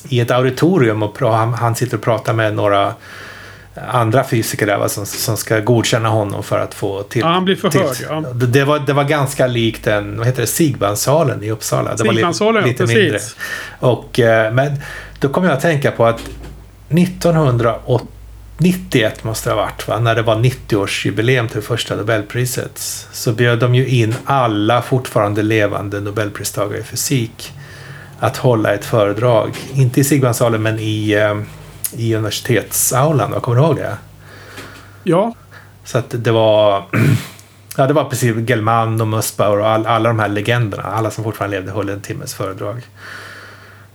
i ett auditorium och han, han sitter och pratar med några andra fysiker där va, som, som ska godkänna honom för att få till... Ja, han blir förhörd, till- ja. Det, var, det var ganska likt den, vad heter det, Sigbansalen i Uppsala. Det var Sigbansalen, ja, lite precis. mindre. Och, eh, men då kom jag att tänka på att 1991 måste det ha varit, va? när det var 90-årsjubileum till första Nobelpriset. Så bjöd de ju in alla fortfarande levande Nobelpristagare i fysik att hålla ett föredrag. Inte i Sigbansalen men i, eh, i universitetsaulan. Kommer du ihåg det? ja, Så att det var... [clears throat] Ja, det var precis Gelman och Nussbauer och all, alla de här legenderna. Alla som fortfarande levde höll en timmes föredrag.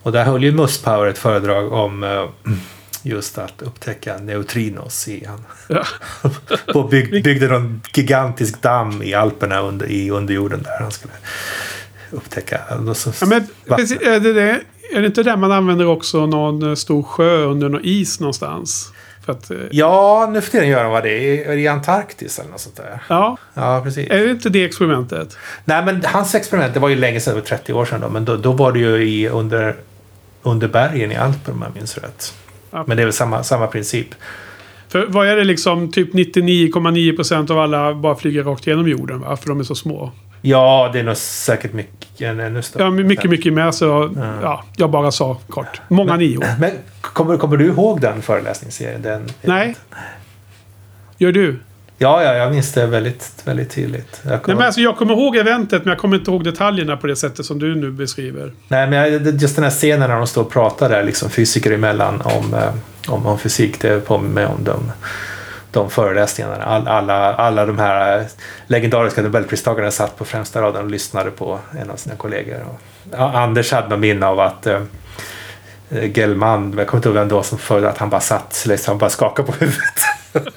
Och där höll ju Nussbauer ett föredrag om eh, [clears throat] just att upptäcka neutrinos i han. ja. Bygg, byggde någon gigantisk damm i Alperna under, i underjorden där han skulle upptäcka. Ja, men, precis, är, det det, är det inte där man använder också någon eh, stor sjö under någon is någonstans? Att, eh, Ja, nu för tiden gör de vad det är. I Antarktis eller något sånt där? ja, Ja, precis. är det inte det experimentet? Nej, men hans experiment, det var ju länge sedan, det var 30 år sedan då, men då, då var det ju i, under, under bergen i Alperna om jag minns rätt. Ja. Men det är väl samma, samma princip. För vad är det liksom, typ 99,9% av alla bara flyger rakt genom jorden va? För de är så små. Ja, det är nog säkert mycket ännu större. Ja, men mycket, mycket med så, ja, jag bara sa kort. Många nior. Men kommer, kommer du ihåg den föreläsningsserien? Den, Nej. Gör du? Ja, ja, jag minns det väldigt, väldigt tydligt. Jag Nej, kommer, men alltså, jag kommer ihåg eventet men jag kommer inte ihåg detaljerna på det sättet som du nu beskriver. Nej, men jag- just den här scenen när de står och pratar där, liksom fysiker emellan om, eh, om, om fysik. Det påminner mig om de, de föreläsningarna. All, alla, alla de här legendariska nobelpristagarna satt på främsta raden och lyssnade på en av sina kollegor. Och, Anders hade någon minne av att eh, Gellman, jag kommer inte ihåg vem det var som föredrog att han bara satt, liksom, han bara skakade på huvudet. [laughs]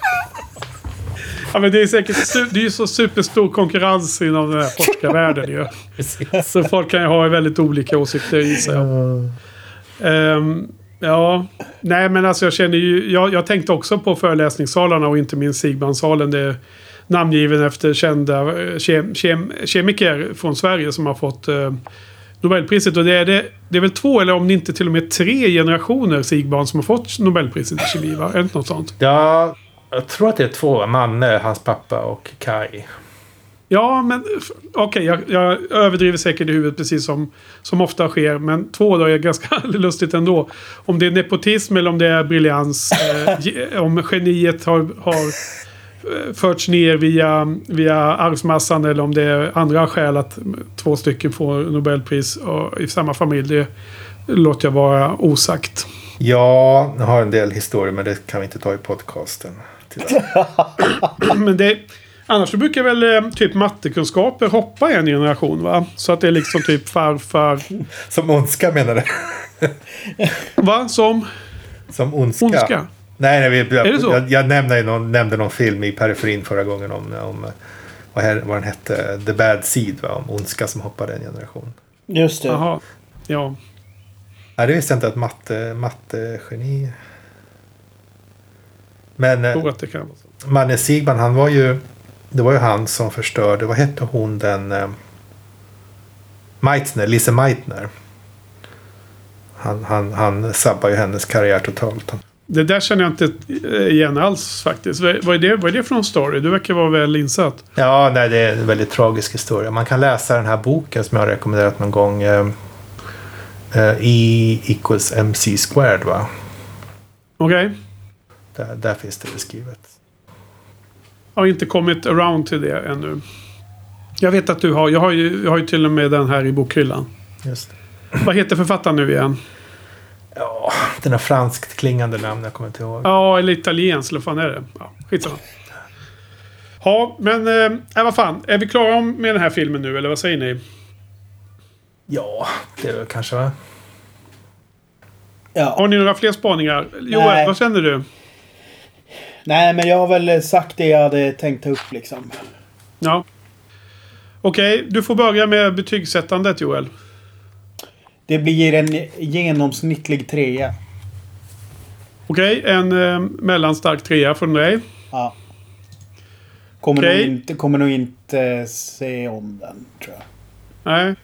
Ja, men det är säkert det är ju så superstor konkurrens inom den här forskarvärlden ju. [laughs] Så folk kan ju ha väldigt olika åsikter i sig. Ehm, ja, nej men alltså jag känner ju... Jag, jag tänkte också på föreläsningssalarna och inte minst Sigmansalen. Det är namngiven efter kända eh, kem, kem, kemiker från Sverige som har fått eh, Nobelpriset. Och det är, det, det är väl två eller om det inte till och med tre generationer Sigbarn som har fått Nobelpriset i kemi va? Är det inte något sånt? Ja, jag tror att det är två. Manne, hans pappa och Kai. Ja, men okej, jag, jag överdriver säkert i huvudet precis som, som ofta sker. Men två då är ganska [laughs] lustigt ändå. Om det är nepotism eller om det är briljans. Eh, [laughs] om geniet har, har eh, förts ner via, via arvsmassan eller om det är andra skäl att två stycken får Nobelpris i samma familj. Det låter jag vara osagt. Ja, jag har en del historier men det kan vi inte ta i podcasten. [laughs] Men det, annars så brukar väl eh, typ mattekunskaper hoppa en generation va? Så att det är liksom typ farfar. Som ondska menar du? Va? Som? Som ondska? Ondska? Nej, nej vi, jag, Är det så? jag, jag nämnde, någon, nämnde någon film i periferin förra gången om, om vad, här, vad den hette, The Bad Seed, va? om ondska som hoppade en generation. Just det. Jaha. Ja. Nej, det visste jag inte att matte, mattegeni... Men Jag eh, tror att det kan vara så. Manne Sigman, han var ju... Det var ju han som förstörde... Vad hette hon den... Eh, Meitner, Lise Meitner. Han, han, han sabbar ju hennes karriär totalt. Det där känner jag inte eh, igen alls faktiskt. Vad är det, vad är det för någon story? Du verkar vara väl insatt. Ja, nej, det är en väldigt tragisk historia. Man kan läsa den här boken som jag har rekommenderat någon gång. Eh, eh, E equals MC squared, va? Okej. Där, där finns det beskrivet. Jag har inte kommit around till det ännu. Jag vet att du har. Jag har ju, jag har ju till och med den här i bokhyllan. Just det. Vad heter författaren nu igen? Ja, den har franskt klingande namn, jag kommer inte ihåg. Ja, eller italienskt. Eller vad fan är det? Ja, skitsamma. Ja, men... Eh, vad fan. Är vi klara med den här filmen nu, eller vad säger ni? Ja, det är väl kanske va? Ja. Har ni några fler spaningar? Joel, Nej. vad känner du? Nej, men jag har väl sagt det jag hade tänkt ta upp liksom. Ja. Okej, du får börja med betygssättandet, Joel. Det blir en genomsnittlig trea. Okej, en eh, mellanstark trea från dig. Ja. Kommer, Okej. nog inte, kommer nog inte se om den, tror jag. Nej.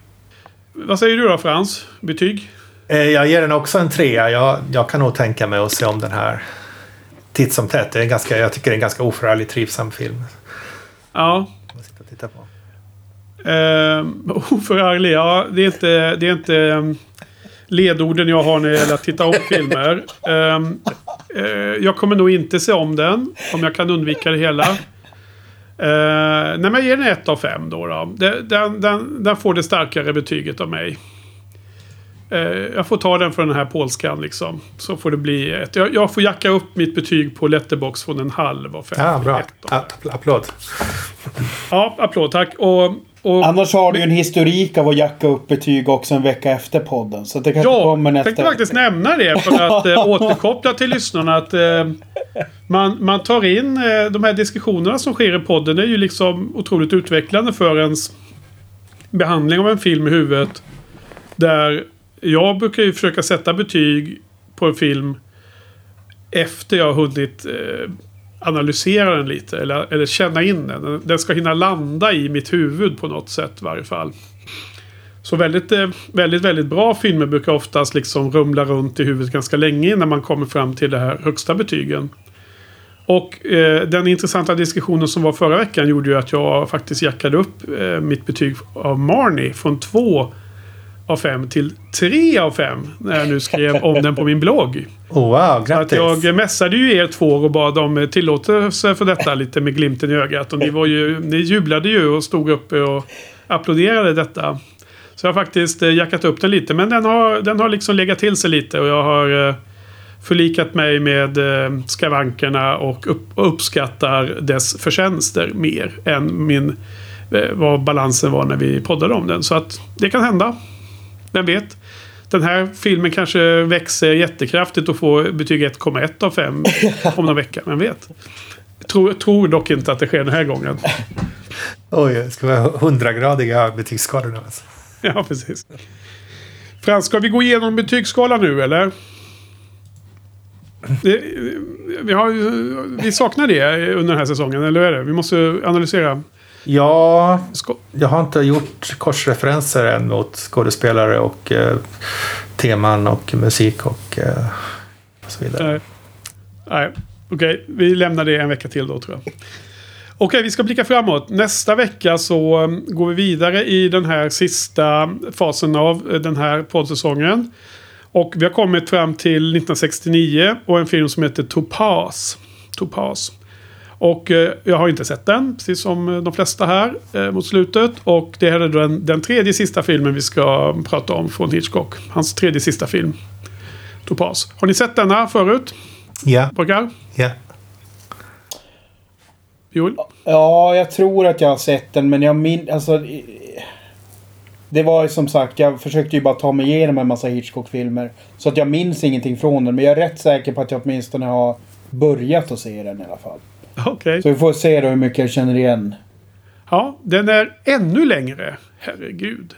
Vad säger du då, Frans? Betyg? Eh, Jag ger den också en trea. Jag, jag kan nog tänka mig att se om den här titt som tätt. Det är en ganska, jag tycker det är en ganska oförargligt trivsam film. Ja. och på. Uh, oförarglig, ja. Det är inte, det är inte um, ledorden jag har när det gäller att titta om filmer. Ehm, eh, jag kommer nog inte se om den. Om jag kan undvika det hela. Uh, nej, men jag ger den ett av fem då. då. Den, den, den, den får det starkare betyget av mig. Eh, jag får ta den för den här polskan liksom. Så får det bli ett. Jag, jag får jacka upp mitt betyg på Letterbox från en halv av fem. Ja, bra. Ett applåd. Ja, applåd tack. Och, och Annars har du ju en historik av att jacka upp betyg också en vecka efter podden. Så det kanske Ja, kommer jag nästa tänkte faktiskt nämna det för att eh, [laughs] återkoppla till lyssnarna att eh, man, man tar in eh, de här diskussionerna som sker i podden. Det är ju liksom otroligt utvecklande för ens behandling av en film i huvudet. Där jag brukar ju försöka sätta betyg på en film efter jag har hunnit eh, analysera den lite. Eller, eller känna in den. Den ska hinna landa i mitt huvud på något sätt i varje fall. Så väldigt, eh, väldigt, väldigt bra filmer brukar oftast liksom rumla runt i huvudet ganska länge innan man kommer fram till det här högsta betygen. Och eh, den intressanta diskussionen som var förra veckan gjorde ju att jag faktiskt jackade upp eh, mitt betyg av Marnie från två av fem till tre av fem. När jag nu skrev om den på min blogg. Oh, wow, Så att grattis. jag messade ju er två och bad om tillåtelse för detta lite med glimten i ögat. Och ni, var ju, ni jublade ju och stod uppe och applåderade detta. Så jag har faktiskt eh, jackat upp den lite. Men den har, den har liksom legat till sig lite och jag har eh, förlikat mig med eh, skavankerna och, upp, och uppskattar dess förtjänster mer än min, vad balansen var när vi poddade om den. Så att det kan hända. Vem vet? Den här filmen kanske växer jättekraftigt och får betyg 1,1 av 5 [laughs] om någon vecka. Vem vet? Tror, tror dock inte att det sker den här gången. Oj, det ska vara hundragradiga betygsskalor nu [laughs] alltså. Ja, precis. Frans, ska vi gå igenom betygsskalan nu eller? [laughs] Det, vi, har, vi saknar det under den här säsongen, eller hur är det? Vi måste analysera. Ja, jag har inte gjort korsreferenser än mot skådespelare och eh, teman och musik och, eh, och så vidare. nej, nej. okej. Vi lämnar det en vecka till då tror jag. Okej, vi ska blicka framåt. Nästa vecka så um, går vi vidare i den här sista fasen av eh, den här poddsäsongen. Och vi har kommit fram till 1969 och en film som heter Topaz. Topaz. Och eh, jag har inte sett den, precis som eh, de flesta här eh, mot slutet. Och det här är den, den tredje sista filmen vi ska prata om från Hitchcock. Hans tredje sista film. Topaz. Har ni sett denna förut? Ja, Pojkar? ja. Joel? Ja, jag tror att jag har sett den, men jag min... Alltså... Det var ju som sagt, jag försökte ju bara ta mig igenom en massa Hitchcock-filmer. Så att jag minns ingenting från den, men jag är rätt säker på att jag åtminstone har börjat att se den i alla fall. Okej. Så vi får se då hur mycket jag känner igen. Ja, den är ännu längre. Herregud.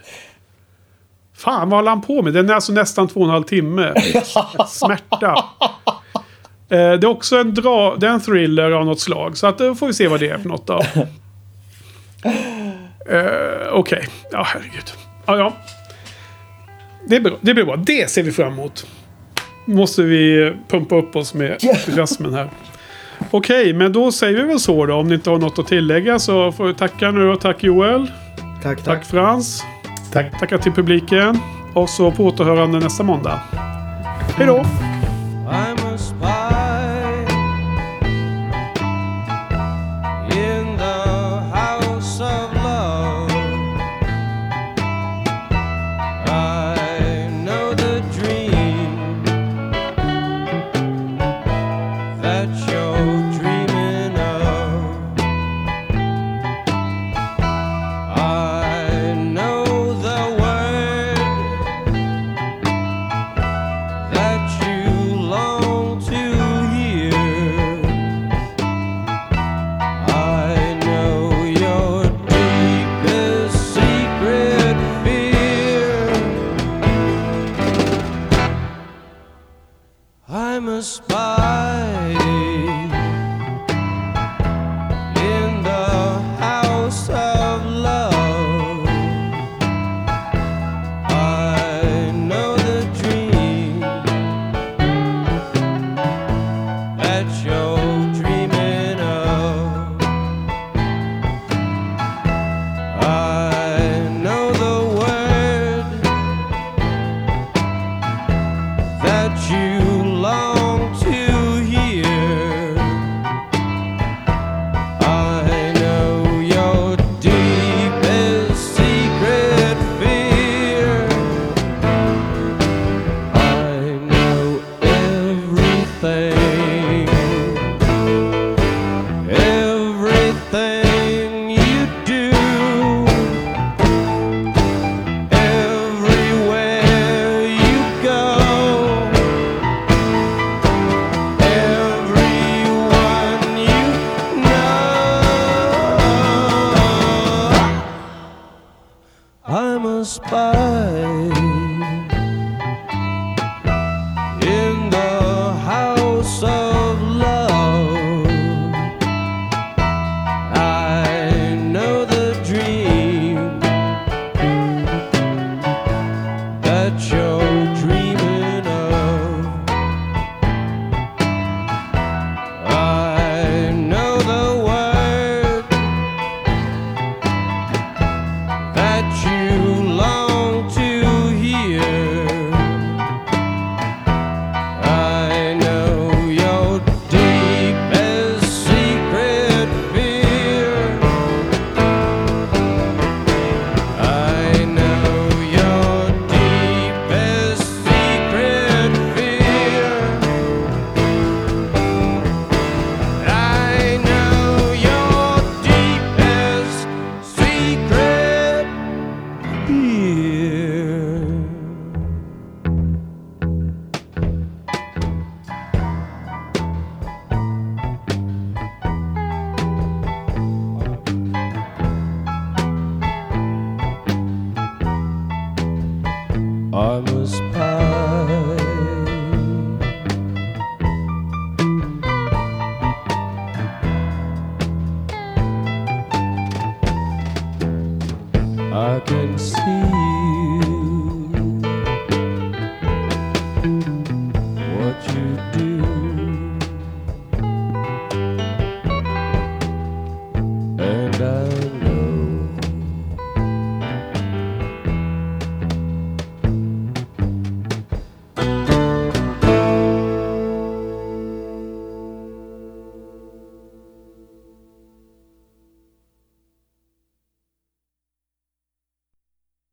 Fan, vad håller han på med? Den är alltså nästan två och en halv timme. [laughs] Smärta. det är också en, dra, det är en thriller av något slag. Så att, då får vi se vad det är för något då. [laughs] Eh, Okej, ja herregud. Ja, ja. Det, blir, det blir bra. Det ser vi fram emot. Måste vi pumpa upp oss med entusiasmen här. Okej, men då säger vi väl så då. Om ni inte har något att tillägga så får vi tacka nu och tack Joel. Tack, tack. Tack Frans. Tack. Tackar till publiken. Och så på återhörande nästa måndag. Hej då!